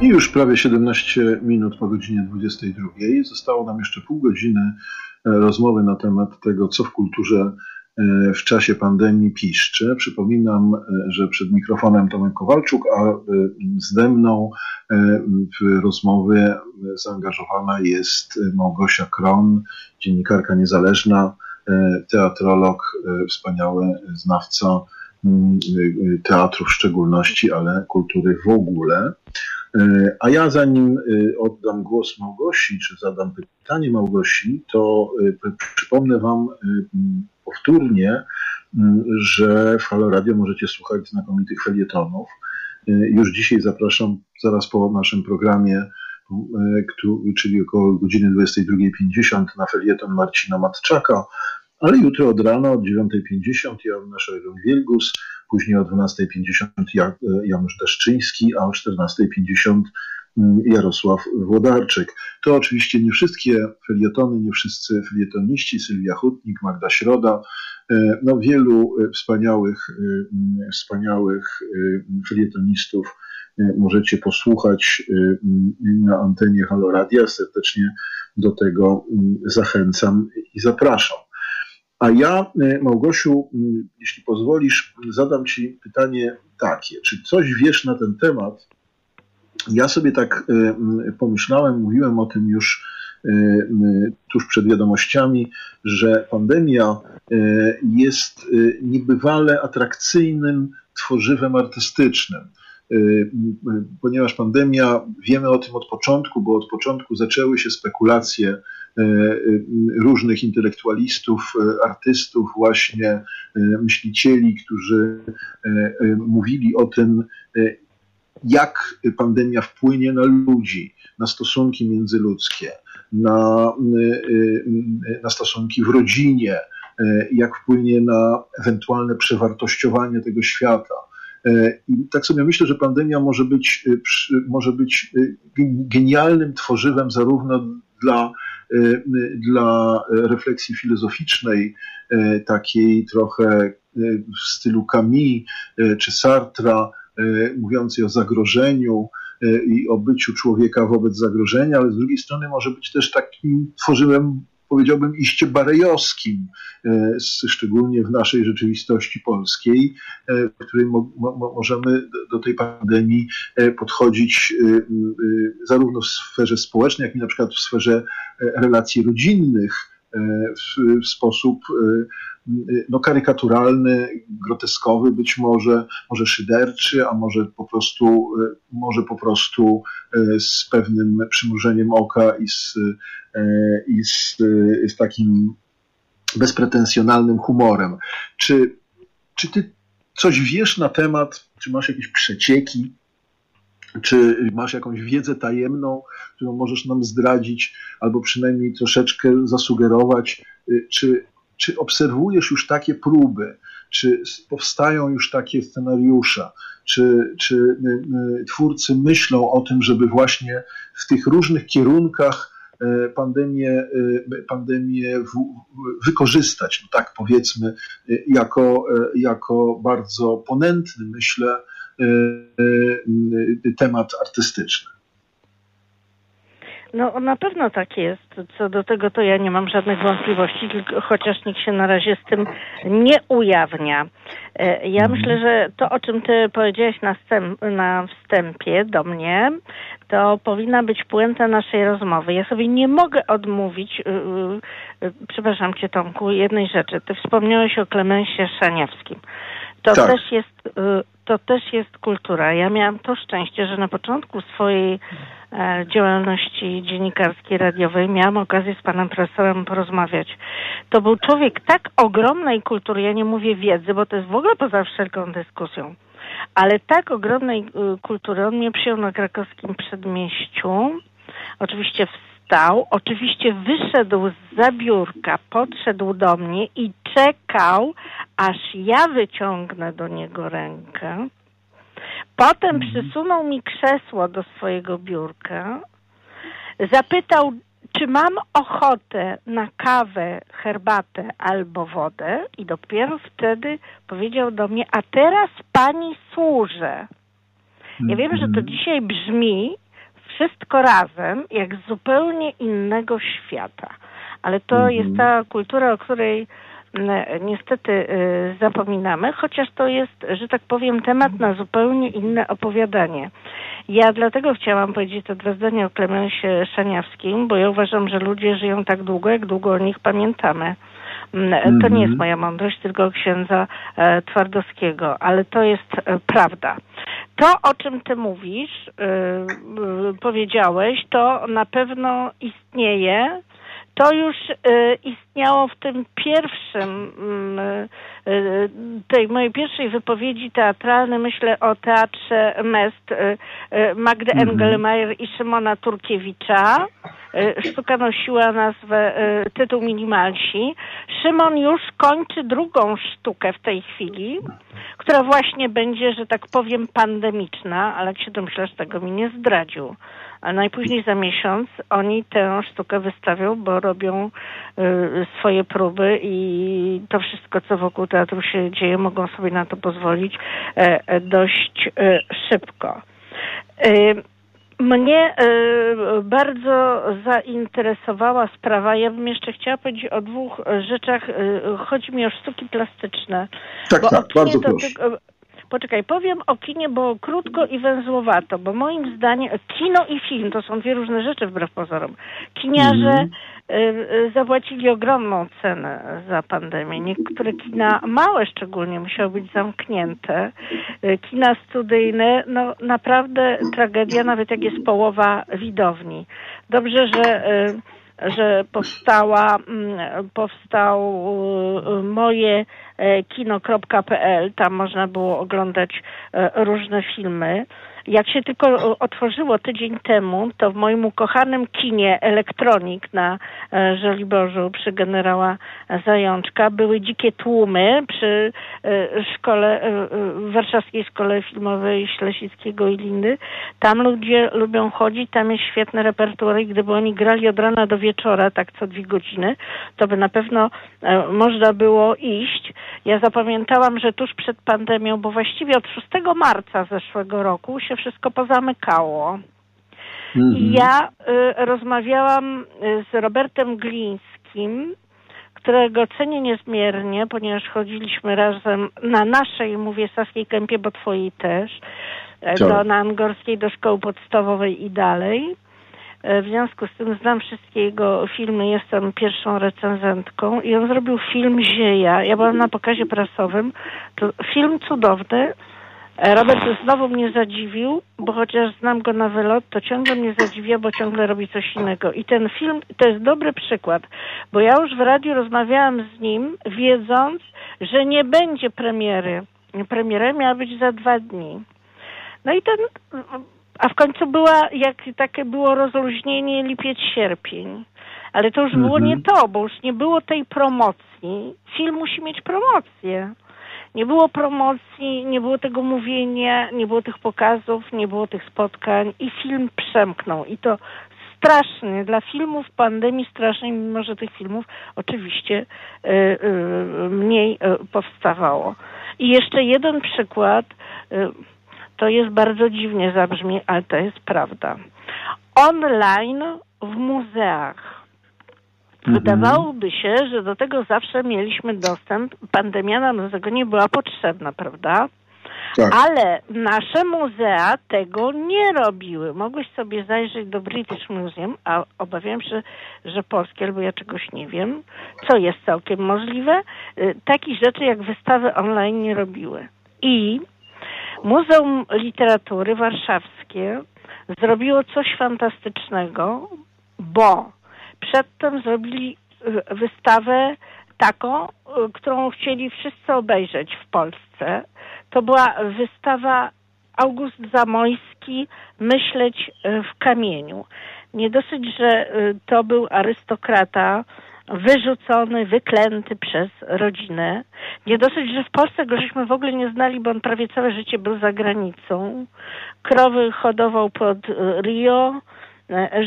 A: I już prawie 17 minut po godzinie 22 zostało nam jeszcze pół godziny e, rozmowy na temat tego, co w kulturze e, w czasie pandemii piszczy. Przypominam, e, że przed mikrofonem Tomek Kowalczuk, a ze mną w rozmowie zaangażowana jest Małgosia Kron, dziennikarka niezależna, teatrolog, wspaniały znawca teatru w szczególności, ale kultury w ogóle. E, a ja zanim e, oddam głos Małgosi, czy zadam pytanie Małgosi, to e, przypomnę Wam powtórnie, że w Halo Radio możecie słuchać znakomitych felietonów. Już dzisiaj zapraszam, zaraz po naszym programie, czyli około godziny 22.50 na felieton Marcina Matczaka, ale jutro od rana od 9.50 Joanna Szojron-Wielgus, później o 12.50 Janusz Deszczyński, a o 14.50 mm, Jarosław Włodarczyk. To oczywiście nie wszystkie felietony, nie wszyscy felietoniści, Sylwia Hutnik, Magda Środa, e, no wielu e, wspaniałych, e, mm, wspaniałych felietonistów możecie posłuchać na antenie Halo Radia. Serdecznie do tego mm, zachęcam i zapraszam. A ja, Małgosiu, jeśli pozwolisz, zadam Ci pytanie takie. Czy coś wiesz na ten temat? Ja sobie tak pomyślałem, mówiłem o tym już tuż przed wiadomościami, że pandemia jest niebywale atrakcyjnym tworzywem artystycznym. Ponieważ pandemia, wiemy o tym od początku, bo od początku zaczęły się spekulacje różnych intelektualistów, artystów, właśnie myślicieli, którzy mówili o tym, jak pandemia wpłynie na ludzi, na stosunki międzyludzkie, na, na stosunki w rodzinie, jak wpłynie na ewentualne przewartościowanie tego świata. I tak sobie myślę, że pandemia może być, może być genialnym tworzywem zarówno dla, dla refleksji filozoficznej, takiej trochę w stylu Camus czy Sartra, mówiącej o zagrożeniu i o byciu człowieka wobec zagrożenia, ale z drugiej strony może być też takim tworzywem powiedziałbym, iście barejowskim, szczególnie w naszej rzeczywistości polskiej, w której mo możemy do tej pandemii podchodzić zarówno w sferze społecznej, jak i na przykład w sferze relacji rodzinnych w, w sposób no, karykaturalny, groteskowy być może, może szyderczy, a może po prostu, może po prostu z pewnym przymrużeniem oka i z, i z, z takim bezpretensjonalnym humorem. Czy, czy ty coś wiesz na temat, czy masz jakieś przecieki, czy masz jakąś wiedzę tajemną, którą możesz nam zdradzić, albo przynajmniej troszeczkę zasugerować, czy czy obserwujesz już takie próby, czy powstają już takie scenariusze, czy, czy y, y, twórcy myślą o tym, żeby właśnie w tych różnych kierunkach y, pandemię, pandemię wykorzystać, no tak powiedzmy, jako, jako bardzo ponętny, myślę, temat artystyczny.
C: No na pewno tak jest. Co do tego to ja nie mam żadnych wątpliwości, tylko chociaż nikt się na razie z tym nie ujawnia. E, ja mhm. myślę, że to, o czym ty powiedziałeś na, wstęp, na wstępie do mnie, to powinna być puenta naszej rozmowy. Ja sobie nie mogę odmówić, yy, przepraszam cię Tomku, jednej rzeczy. Ty wspomniałeś o Klemensie Szaniawskim. To tak. też jest, to też jest kultura. Ja miałam to szczęście, że na początku swojej E, działalności dziennikarskiej, radiowej miałam okazję z panem profesorem porozmawiać. To był człowiek tak ogromnej kultury, ja nie mówię wiedzy, bo to jest w ogóle poza wszelką dyskusją, ale tak ogromnej y, kultury. On mnie przyjął na krakowskim przedmieściu. Oczywiście wstał, oczywiście wyszedł z zabiórka, podszedł do mnie i czekał, aż ja wyciągnę do niego rękę Potem mhm. przysunął mi krzesło do swojego biurka, zapytał, czy mam ochotę na kawę, herbatę albo wodę i dopiero wtedy powiedział do mnie, a teraz pani służę. Ja wiem, że to mhm. dzisiaj brzmi wszystko razem jak z zupełnie innego świata, ale to mhm. jest ta kultura, o której niestety y, zapominamy, chociaż to jest, że tak powiem, temat na zupełnie inne opowiadanie. Ja dlatego chciałam powiedzieć te dwa zdania o Klemensie Szaniawskim, bo ja uważam, że ludzie żyją tak długo, jak długo o nich pamiętamy. To nie jest mhm. moja mądrość, tylko księdza e, Twardowskiego, ale to jest e, prawda. To, o czym ty mówisz, e, powiedziałeś, to na pewno istnieje to już y, istniało w tym pierwszym, y, y, tej mojej pierwszej wypowiedzi teatralnej, myślę o teatrze Mest Magdy mhm. Engelmeier i Szymona Turkiewicza. Sztuka nosiła nazwę, tytuł Minimalsi. Szymon już kończy drugą sztukę w tej chwili, która właśnie będzie, że tak powiem, pandemiczna, ale jak się domyślasz, tego mi nie zdradził a najpóźniej za miesiąc oni tę sztukę wystawią, bo robią y, swoje próby i to wszystko, co wokół teatru się dzieje, mogą sobie na to pozwolić e, e dość e, szybko. Y, Mnie y, bardzo zainteresowała sprawa. Ja bym jeszcze chciała powiedzieć o dwóch rzeczach. Chodzi mi o sztuki plastyczne.
A: Tak, tak, bardzo proszę.
C: Poczekaj, powiem o kinie, bo krótko i węzłowato, bo moim zdaniem kino i film to są dwie różne rzeczy wbrew pozorom. Kiniarze mm. y, y, zapłacili ogromną cenę za pandemię. Niektóre kina, małe szczególnie, musiały być zamknięte. Y, kina studyjne, no naprawdę tragedia, nawet jak jest połowa widowni. Dobrze, że y, że powstała, mm, powstał y, moje e, kino.pl, tam można było oglądać e, różne filmy. Jak się tylko otworzyło tydzień temu, to w moim ukochanym kinie Elektronik na e, Żoliborzu przy generała Zajączka były dzikie tłumy przy e, szkole, e, warszawskiej szkole filmowej Ślesickiego i Lindy. Tam ludzie lubią chodzić, tam jest świetny repertuar i gdyby oni grali od rana do wieczora, tak co dwie godziny, to by na pewno można było iść. Ja zapamiętałam, że tuż przed pandemią, bo właściwie od 6 marca zeszłego roku się wszystko pozamykało. Mhm. I ja y, rozmawiałam y, z Robertem Glińskim, którego cenię niezmiernie, ponieważ chodziliśmy razem na naszej, mówię, Saskiej Kępie, bo twojej też, e, do, na Angorskiej, do szkoły podstawowej i dalej. E, w związku z tym znam wszystkie jego filmy, jestem pierwszą recenzentką i on zrobił film Zieja. Ja byłam na pokazie prasowym. To film cudowny, Robert znowu mnie zadziwił, bo chociaż znam go na wylot, to ciągle mnie zadziwia, bo ciągle robi coś innego. I ten film to jest dobry przykład, bo ja już w radiu rozmawiałam z nim, wiedząc, że nie będzie premiery. Premiera miała być za dwa dni. No i ten, a w końcu była, jak takie było rozluźnienie lipiec, sierpień. Ale to już mhm. było nie to, bo już nie było tej promocji. Film musi mieć promocję. Nie było promocji, nie było tego mówienia, nie było tych pokazów, nie było tych spotkań i film przemknął. I to strasznie. Dla filmów pandemii strasznie, mimo że tych filmów oczywiście y, y, mniej y, powstawało. I jeszcze jeden przykład, to jest bardzo dziwnie zabrzmi, ale to jest prawda. Online w muzeach. Wydawałoby się, że do tego zawsze mieliśmy dostęp. Pandemia nam do tego nie była potrzebna, prawda? Tak. Ale nasze muzea tego nie robiły. Mogłeś sobie zajrzeć do British Museum, a obawiam się, że polskie, albo ja czegoś nie wiem, co jest całkiem możliwe. Y, takich rzeczy jak wystawy online nie robiły. I Muzeum Literatury Warszawskie zrobiło coś fantastycznego, bo przedtem zrobili e, wystawę taką, e, którą chcieli wszyscy obejrzeć w Polsce. To była wystawa August Zamojski Myśleć e, w kamieniu. Nie dosyć, że to był arystokrata, wyrzucony, wyklęty przez rodzinę. Nie dosyć, że w Polsce go żeśmy w ogóle nie znali, bo on prawie całe życie był za granicą. Krowy hodował pod Rio,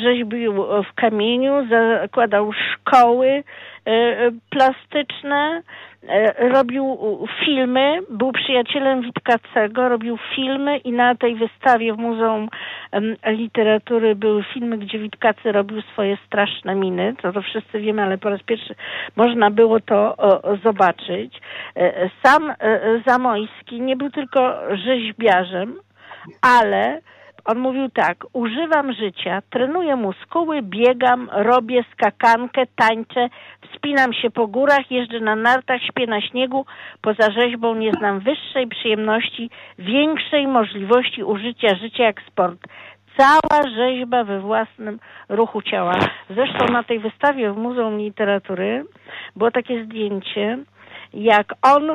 C: rzeźbił w kamieniu, zakładał szkoły e, plastyczne, e, robił filmy, był przyjacielem Witkacego, robił filmy i na tej wystawie w Muzeum Literatury były filmy, gdzie Witkacy robił swoje straszne miny, to to wszyscy wiemy, ale po raz pierwszy można było to zobaczyć. Sam Zamojski nie był tylko rzeźbiarzem, ale on mówił tak, używam życia, trenuję muskuły, biegam, robię skakankę, tańczę, wspinam się po górach, jeżdżę na nartach, śpię na śniegu. Poza rzeźbą nie znam wyższej przyjemności, większej możliwości użycia życia jak sport. Cała rzeźba we własnym ruchu ciała. Zresztą na tej wystawie w Muzeum Literatury było takie zdjęcie, jak on,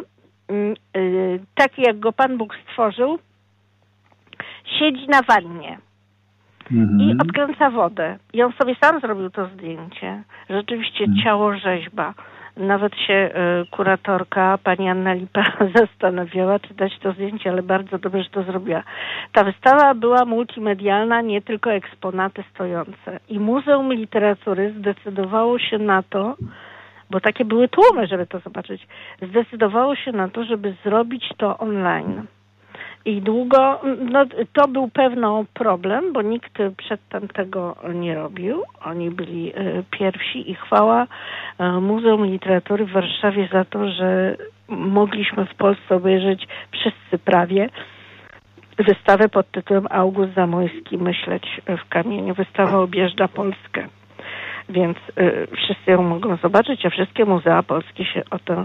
C: mm, y, taki jak go Pan Bóg stworzył, siedzi na wannie mhm. i odkręca wodę. I on sobie sam zrobił to zdjęcie. Rzeczywiście mhm. ciało rzeźba. Nawet się y, kuratorka, pani Anna Lipa, zastanawiała, czy dać to zdjęcie, ale bardzo dobrze, że to zrobiła. Ta wystawa była multimedialna, nie tylko eksponaty stojące. I Muzeum Literatury zdecydowało się na to, bo takie były tłumy, żeby to zobaczyć, zdecydowało się na to, żeby zrobić to online. I długo, no to był pewno problem, bo nikt przedtem tego nie robił. Oni byli e, pierwsi i chwała e, Muzeum Literatury w Warszawie za to, że mogliśmy w Polsce obejrzeć wszyscy prawie wystawę pod tytułem August Zamojski Myśleć w kamieniu. Wystawa objeżdża Polskę więc y, wszyscy ją mogą zobaczyć, a wszystkie muzea polskie się o tę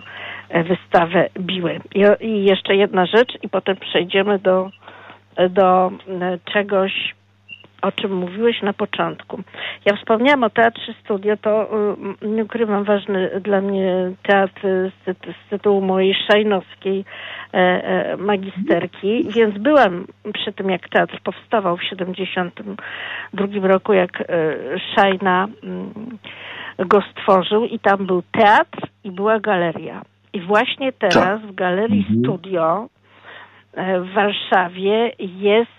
C: e, wystawę biły. I, I, jeszcze jedna rzecz i potem przejdziemy do, do e, czegoś, o czym mówiłeś na początku. Ja wspomniałam o Teatrze Studio, to y, nie ukrywam ważny dla mnie teatr z, z tytułu mojej szajnowskiej e, e, magisterki, więc byłam przy tym, jak teatr powstawał w 72 roku, jak e, Szajna mm, go stworzył i tam był teatr i była galeria. I właśnie teraz w Galerii mhm. Studio w Warszawie jest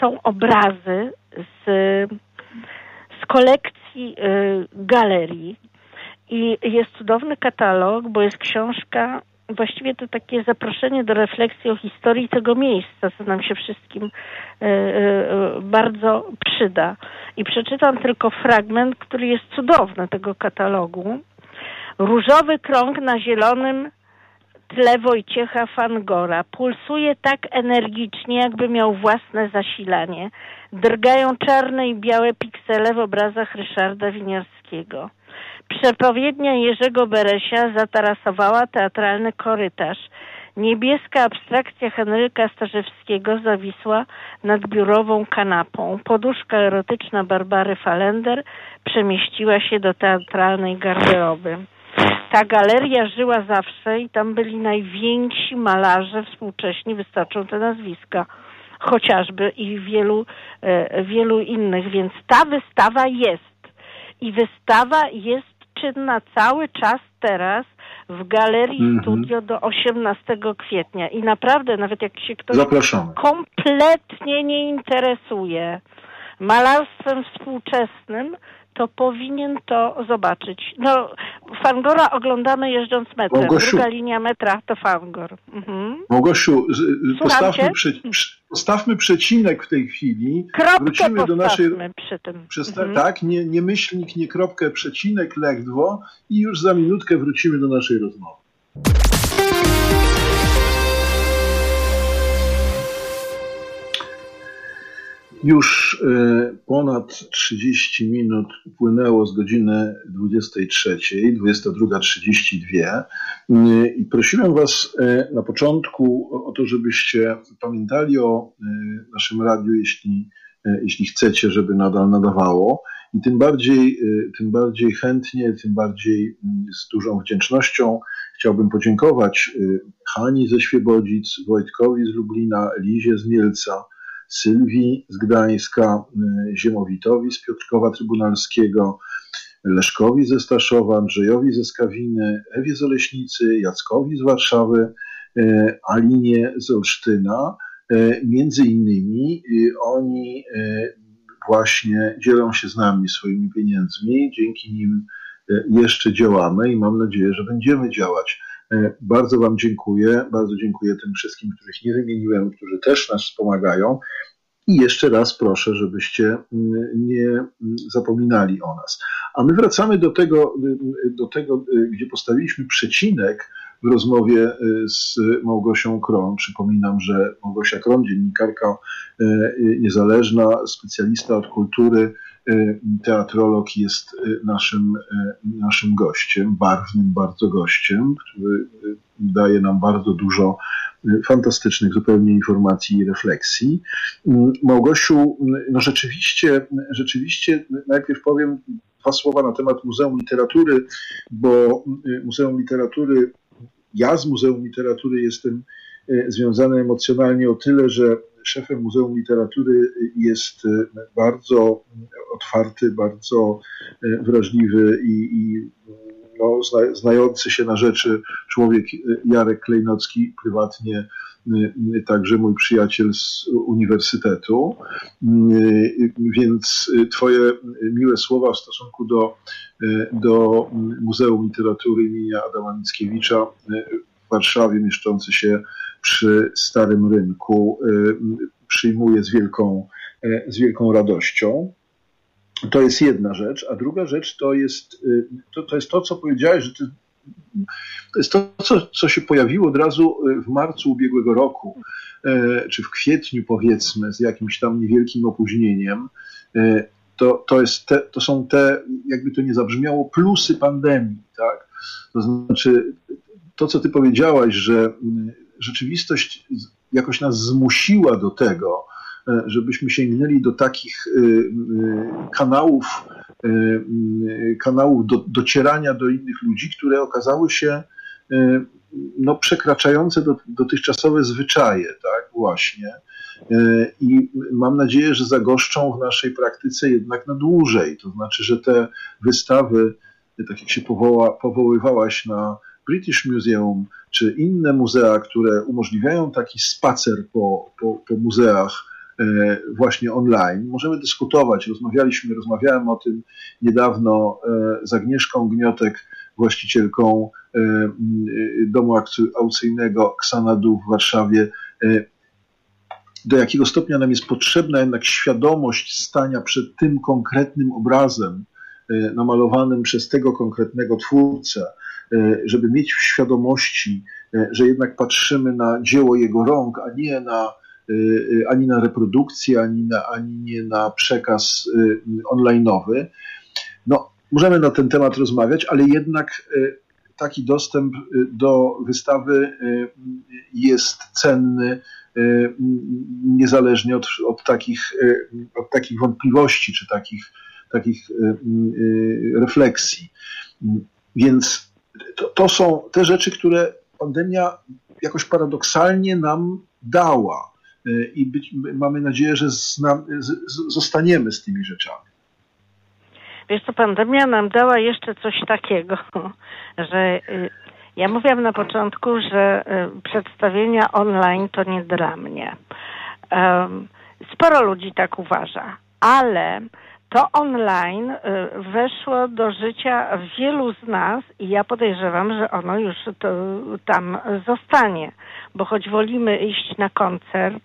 C: są obrazy z, z kolekcji y, galerii i jest cudowny katalog, bo jest książka, właściwie to takie zaproszenie do refleksji o historii tego miejsca, co nam się wszystkim y, bardzo przyda. I przeczytam tylko fragment, który jest cudowny tego katalogu. Różowy krąg na zielonym tle Wojciecha Fangora. Pulsuje tak energicznie, jakby miał własne zasilanie. Drgają czarne i białe piksele w obrazach Ryszarda Winiarskiego. Przepowiednia Jerzego Beresia zatarasowała teatralny korytarz. Niebieska abstrakcja Henryka Starzewskiego zawisła nad biurową kanapą. Poduszka erotyczna Barbary Falender przemieściła się do teatralnej garderoby ta galeria żyła zawsze i tam byli najwięksi malarze współcześni, wystarczą te nazwiska chociażby i wielu, e, wielu innych, więc ta wystawa jest. I wystawa jest czynna cały czas teraz w Galerii mm -hmm. Studio do 18 kwietnia. I naprawdę, nawet jak się ktoś
A: Zapraszamy.
C: kompletnie nie interesuje malarstwem współczesnym, to powinien to zobaczyć. No, Fangora oglądamy jeżdżąc metrem. Małgosiu, Druga linia metra to Fangor.
A: Mhm. Małgosiu, postawmy, prze, postawmy, przecinek w tej chwili.
C: Kropkę Wrócimy do naszej. Przy tym.
A: mhm. Tak, nie, nie myślnik, nie kropkę, przecinek, legdwo i już za minutkę wrócimy do naszej rozmowy. Już e, ponad 30 minut upłynęło z godziny 23, 22.32 e, i prosiłem Was e, na początku o to, żebyście pamiętali o naszym radiu, jeśli, jeśli chcecie, żeby nadal nadawało. I tym bardziej, tym bardziej chętnie, tym bardziej mm, z dużą wdzięcznością chciałbym podziękować Hani ze Świebodzic, Wojtkowi z Lublina, Lizie z Mielca, Sylwii z Gdańska, y, Ziemowitowi z Piotrkowa Trybunalskiego, Leszkowi ze Staszowa, Andrzejowi ze Skawiny, Ewie z Oleśnicy, Jackowi z Warszawy, y, Alinie z Olsztyna. Y, między innymi oni właśnie dzielą się z nami swoimi pieniędzmi, dzięki nim jeszcze działamy i mam nadzieję, że będziemy działać. E, bardzo Wam dziękuję. Bardzo dziękuję tym wszystkim, których nie wymieniłem, którzy też nas wspomagają. I jeszcze raz proszę, żebyście mm, nie mm, zapominali o nas. A my wracamy do tego, y, do tego y, gdzie postawiliśmy przecinek w rozmowie y, z Małgosią Kron. Przypominam, że Małgosia Kron, dziennikarka niezależna, specjalista od kultury, teatrolog jest y, naszym, y, naszym gościem, barwnym bardzo gościem, który daje nam bardzo dużo fantastycznych zupełnie informacji i refleksji. Małgosiu, no rzeczywiście, rzeczywiście najpierw powiem dwa słowa na temat Muzeum Literatury, bo Muzeum Literatury, ja z Muzeum Literatury jestem związany emocjonalnie o tyle, że szefem Muzeum Literatury jest e, bardzo otwarty, bardzo e, wrażliwy i, i no, znający się na rzeczy człowiek e, Jarek Klejnocki, prywatnie także mój przyjaciel z uniwersytetu. Więc Twoje miłe słowa w stosunku do, do Muzeum Literatury imienia Adama Mickiewicza w Warszawie, mieszczący się przy Starym Rynku, przyjmuję z wielką, z wielką radością. To jest jedna rzecz, a druga rzecz to jest to, to, jest to co powiedziałeś, że to jest to, co, co się pojawiło od razu w marcu ubiegłego roku, czy w kwietniu powiedzmy, z jakimś tam niewielkim opóźnieniem to, to, jest te, to są te, jakby to nie zabrzmiało, plusy pandemii, tak? To znaczy, to co ty powiedziałaś, że mm, rzeczywistość jakoś nas zmusiła do tego, e, żebyśmy sięgnęli do takich y, y, kanałów, kanałów do, docierania do innych ludzi, które okazały się no, przekraczające do, dotychczasowe zwyczaje, tak, właśnie. E, I mam nadzieję, że zagoszczą w naszej praktyce jednak na dłużej. To znaczy, że te wystawy, tak jak się powoła, powoływałaś na British Museum, czy inne muzea, które umożliwiają taki spacer po, po, po muzeach, e, właśnie online. Możemy dyskutować. Rozmawialiśmy, rozmawiałem o tym niedawno e, z Agnieszką Gniotek, właścicielką domu aukcyjnego Xanadu w Warszawie do jakiego stopnia nam jest potrzebna jednak świadomość stania przed tym konkretnym obrazem e, namalowanym przez tego konkretnego twórcę, e, żeby mieć w świadomości, e, że jednak patrzymy na dzieło jego rąk, a nie na ani na reprodukcję, ani, na, ani nie na przekaz online'owy. No, możemy na ten temat rozmawiać, ale jednak taki dostęp do wystawy jest cenny niezależnie od, od, takich, od takich wątpliwości czy takich, takich refleksji. Więc to, to są te rzeczy, które pandemia jakoś paradoksalnie nam dała i być, mamy nadzieję, że zna, z, zostaniemy z tymi rzeczami.
C: Wiesz co, pandemia nam dała jeszcze coś takiego, że ja mówiłam na początku, że y, przedstawienia online to nie dla mnie. Sporo ludzi tak uważa, ale to online y, weszło do życia wielu z nas i ja podejrzewam, że ono już tam zostanie, bo choć wolimy iść na koncert,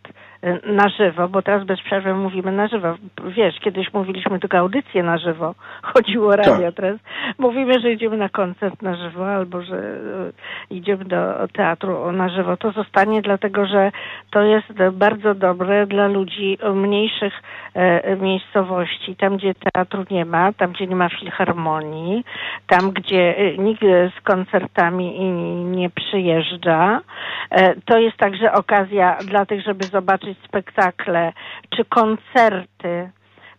C: na żywo, bo teraz bez przerwy mówimy na żywo. Wiesz, kiedyś mówiliśmy tylko audycję na żywo, chodziło o radio, tak. teraz mówimy, że idziemy na koncert na żywo albo że y, idziemy do teatru na żywo. To zostanie dlatego, że to jest bardzo dobre dla ludzi mniejszych e, miejscowości, tam gdzie teatru nie ma, tam gdzie nie ma filharmonii, tam gdzie y, nikt z koncertami nie przyjeżdża. E, to jest także okazja dla tych, żeby zobaczyć spektakle czy koncerty,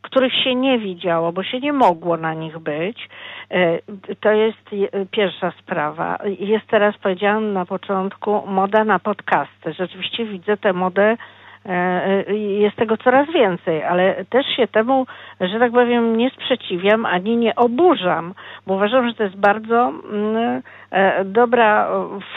C: których się nie widziało, bo się nie mogło na nich być. E, to jest pierwsza sprawa. Jest teraz, powiedziałam na początku, moda na podcasty. Rzeczywiście widzę tę modę e, jest tego coraz więcej, ale też się temu, że tak powiem, nie sprzeciwiam ani nie oburzam, bo uważam, że to jest bardzo mm, e, dobra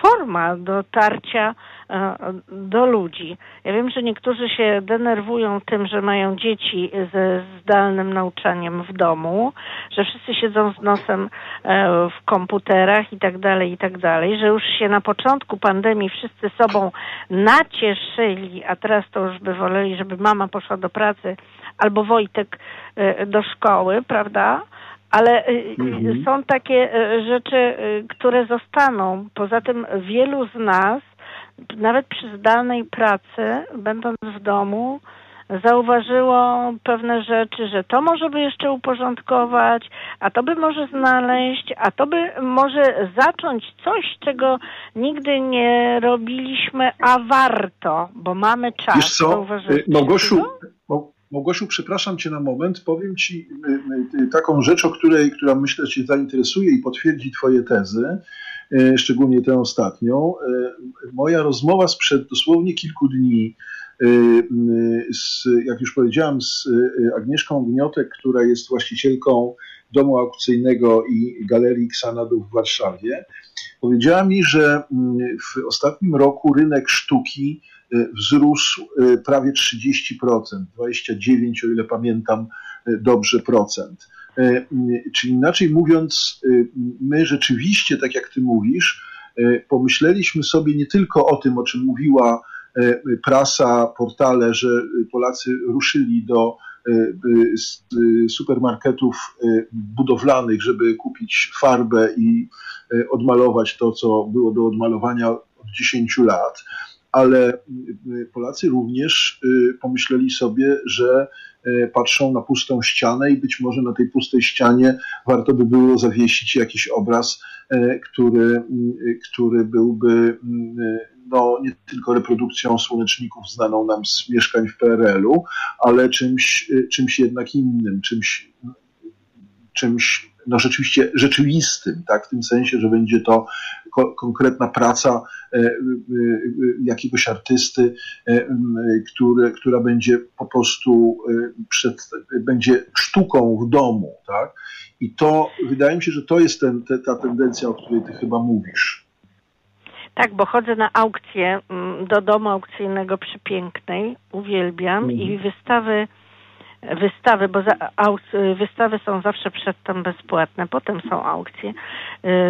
C: forma dotarcia E, do ludzi. Ja wiem, że niektórzy się denerwują tym, że mają dzieci ze zdalnym nauczaniem w domu, że wszyscy siedzą z nosem e, w komputerach i tak dalej, i tak dalej, że już się na początku pandemii wszyscy sobą nacieszyli, a teraz to już by woleli, żeby mama poszła do pracy albo Wojtek e, do szkoły, prawda? Ale mhm. są takie rzeczy, które zostaną. Poza tym wielu z nas nawet przy zdalnej pracy, będąc w domu, zauważyło pewne rzeczy, że to może by jeszcze uporządkować, a to by może znaleźć, a to by może zacząć coś, czego nigdy nie robiliśmy, a warto, bo mamy czas.
A: Wiesz co, y, Małgosiu, Małgosiu, przepraszam Cię na moment, powiem Ci y, y, taką rzecz, o której, która myślę Cię zainteresuje i potwierdzi Twoje tezy. Szczególnie tę ostatnią. Moja rozmowa sprzed dosłownie kilku dni, z, jak już powiedziałem, z Agnieszką Gniotek, która jest właścicielką domu aukcyjnego i galerii Xanadu w Warszawie, powiedziała mi, że mm, w ostatnim roku rynek sztuki wzrósł prawie 30%, 29 o ile pamiętam dobrze procent. Czyli inaczej mówiąc, my rzeczywiście, tak jak ty mówisz, pomyśleliśmy sobie nie tylko o tym, o czym mówiła prasa, portale, że Polacy ruszyli do supermarketów budowlanych, żeby kupić farbę i odmalować to, co było do odmalowania od 10 lat, ale Polacy również pomyśleli sobie, że patrzą na pustą ścianę i być może na tej pustej ścianie warto by było zawiesić jakiś obraz, który, który byłby no, nie tylko reprodukcją słoneczników znaną nam z mieszkań w PRL-u, ale czymś, czymś jednak innym, czymś, czymś no rzeczywiście rzeczywistym, tak, w tym sensie, że będzie to ko konkretna praca e, e, jakiegoś artysty, e, który, która będzie po prostu przed, będzie sztuką w domu, tak? I to wydaje mi się, że to jest ten, te, ta tendencja, o której ty chyba mówisz.
C: Tak, bo chodzę na aukcję do domu aukcyjnego przy Pięknej, uwielbiam mhm. i wystawy wystawy, bo za, wystawy są zawsze przedtem bezpłatne, potem są aukcje. Y,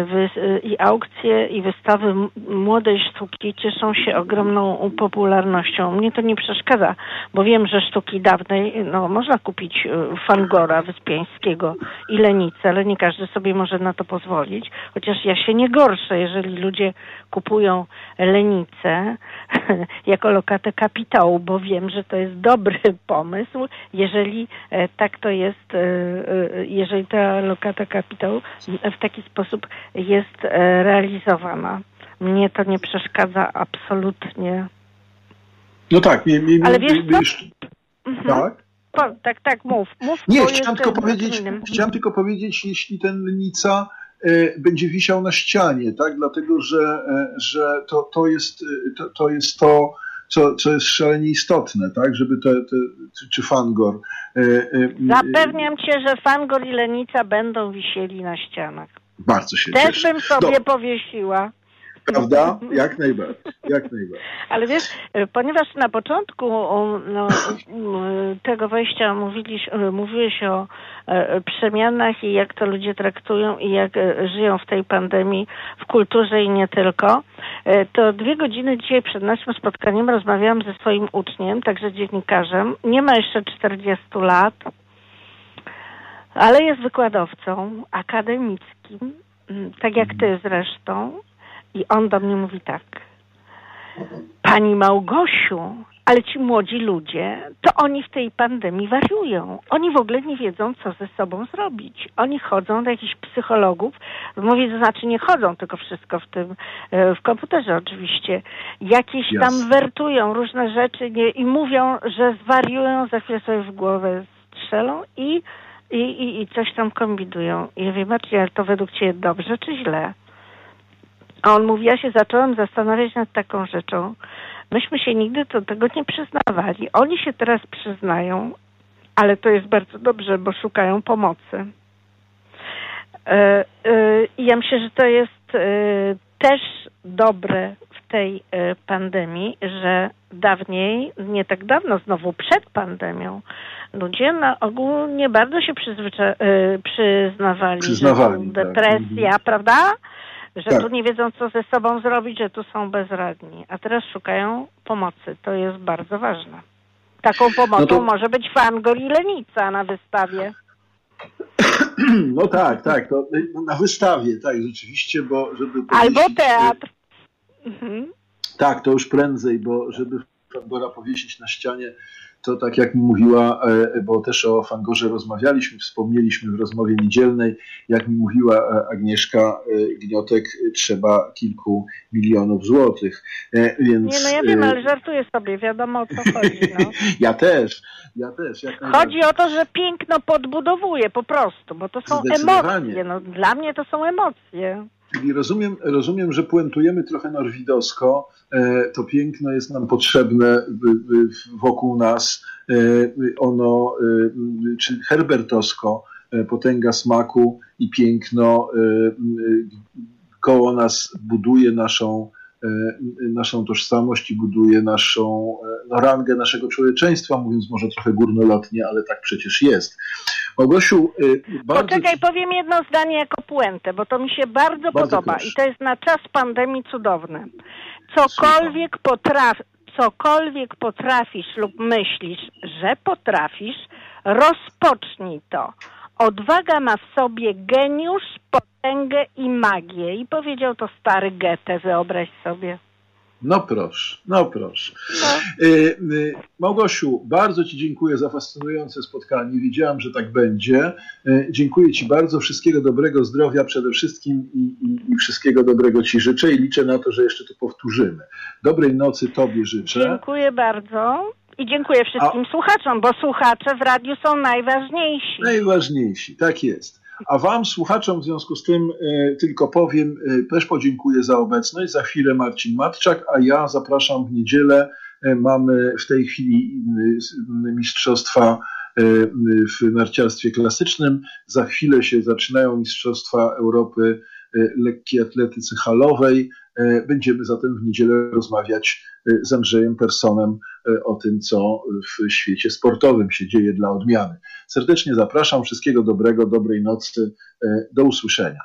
C: wy, y, I aukcje i wystawy młodej sztuki cieszą się ogromną popularnością. Mnie to nie przeszkadza, bo wiem, że sztuki dawnej, no można kupić y, Fangora Wyspiańskiego i Lenicę, ale nie każdy sobie może na to pozwolić. Chociaż ja się nie gorszę, jeżeli ludzie kupują Lenicę jako lokatę kapitału, bo wiem, że to jest dobry pomysł, jeżeli jeżeli e, tak to jest, e, e, jeżeli ta lokata kapitału w taki sposób jest realizowana. Mnie to nie przeszkadza absolutnie.
A: No tak, mi, mi,
C: ale wiesz co? Wiesz,
A: mhm. Tak?
C: Po, tak, tak, mów. mów
A: nie, chciałem tylko, powiedzieć, chciałem tylko powiedzieć, jeśli ten Nica będzie wisiał na ścianie, tak? Dlatego, że, że to, to, jest, to, to jest to, co, co jest szalenie istotne, tak, żeby te, te czy Fangor.
C: E, e, Zapewniam cię, że Fangor i Lenica będą wisieli na ścianach.
A: Bardzo się
C: Też
A: cieszę.
C: bym sobie powiesiła.
A: Prawda? Jak najbardziej. Jak najbardziej.
C: Ale wiesz, ponieważ na początku no, tego wejścia mówiliś, mówiłeś o e, przemianach i jak to ludzie traktują i jak e, żyją w tej pandemii w kulturze i nie tylko, e, to dwie godziny dzisiaj przed naszym spotkaniem rozmawiałam ze swoim uczniem, także dziennikarzem. Nie ma jeszcze 40 lat, ale jest wykładowcą akademickim, tak jak ty zresztą. I on do mnie mówi tak. Pani Małgosiu, ale ci młodzi ludzie, to oni w tej pandemii wariują. Oni w ogóle nie wiedzą, co ze sobą zrobić. Oni chodzą do jakichś psychologów. Mówię, to znaczy nie chodzą, tylko wszystko w tym, e, w komputerze oczywiście. Jakieś yes. tam wertują różne rzeczy nie, i mówią, że zwariują, za chwilę sobie w głowę strzelą i, i, i, i coś tam kombinują. I ja wiem, ale to według ciebie dobrze czy źle? A on mówi, ja się zacząłem zastanawiać nad taką rzeczą. Myśmy się nigdy do tego nie przyznawali. Oni się teraz przyznają, ale to jest bardzo dobrze, bo szukają pomocy. E, e, I ja myślę, że to jest e, też dobre w tej pandemii, że dawniej, nie tak dawno, znowu przed pandemią, ludzie na ogół nie bardzo się przyznawali,
A: przyznawali
C: że tak. depresja, tak. prawda? Że tak. tu nie wiedzą, co ze sobą zrobić, że tu są bezradni, a teraz szukają pomocy. To jest bardzo ważne. Taką pomocą no to... może być Fangor i Lenica na wystawie.
A: No tak, tak, to na wystawie, tak, rzeczywiście, bo żeby...
C: Albo teatr. Mhm.
A: Tak, to już prędzej, bo żeby Fangora powiesić na ścianie, to tak jak mi mówiła, e, bo też o Fangorze rozmawialiśmy, wspomnieliśmy w rozmowie niedzielnej, jak mi mówiła e, Agnieszka e, Gniotek, trzeba kilku milionów złotych. Więc...
C: Nie, no ja wiem, ale żartuję sobie, wiadomo o co chodzi. No.
A: ja też, ja też.
C: chodzi o to, że piękno podbudowuje po prostu, bo to są emocje. No, dla mnie to są emocje.
A: Czyli rozumiem, rozumiem, że puentujemy trochę norwidowsko. E, to piękno jest nam potrzebne wokół nas. E, ono, e, czy herbertowsko, potęga smaku i piękno koło nas buduje naszą naszą tożsamość i buduje naszą no, rangę naszego człowieczeństwa, mówiąc może trochę górnolotnie, ale tak przecież jest. Małgosiu,
C: e, bardzo... Poczekaj, powiem jedno zdanie jako puentę, bo to mi się bardzo,
A: Bardzo
C: podoba
A: proszę.
C: i to jest na czas pandemii cudowne. Cokolwiek potraf, cokolwiek potrafisz lub myślisz, że potrafisz, rozpocznij to. Odwaga ma w sobie geniusz, potęgę i magię. I powiedział to stary Goethe, wyobraź sobie.
A: No proszę, no proszę.
C: No.
A: Y, y, Małgosiu, bardzo Ci dziękuję za fascynujące spotkanie. Wiedziałam, że tak będzie. Y, Dziękuję Ci bardzo. Wszystkiego dobrego, zdrowia przede wszystkim i, i, i wszystkiego dobrego Ci życzę i liczę na to, że jeszcze to powtórzymy. Dobrej nocy Tobie życzę.
C: Dziękuję bardzo. I dziękuję wszystkim słuchaczom, bo słuchacze w radiu są najważniejsi.
A: Najważniejsi, tak jest. A Wam, słuchaczom, w związku z tym e, tylko powiem, e, też podziękuję za obecność. Za chwilę Marcin Matczak, a ja zapraszam w niedzielę. E, mamy w tej chwili mistrzostwa w narciarstwie klasycznym. Za chwilę się zaczynają Mistrzostwa Europy lekkiej atletyce halowej. E, Będziemy zatem w niedzielę rozmawiać e, z Andrzejem Personem e, o tym, co w świecie sportowym się dzieje dla odmiany. Serdecznie zapraszam. Wszystkiego dobrego, dobrej nocy. Do usłyszenia.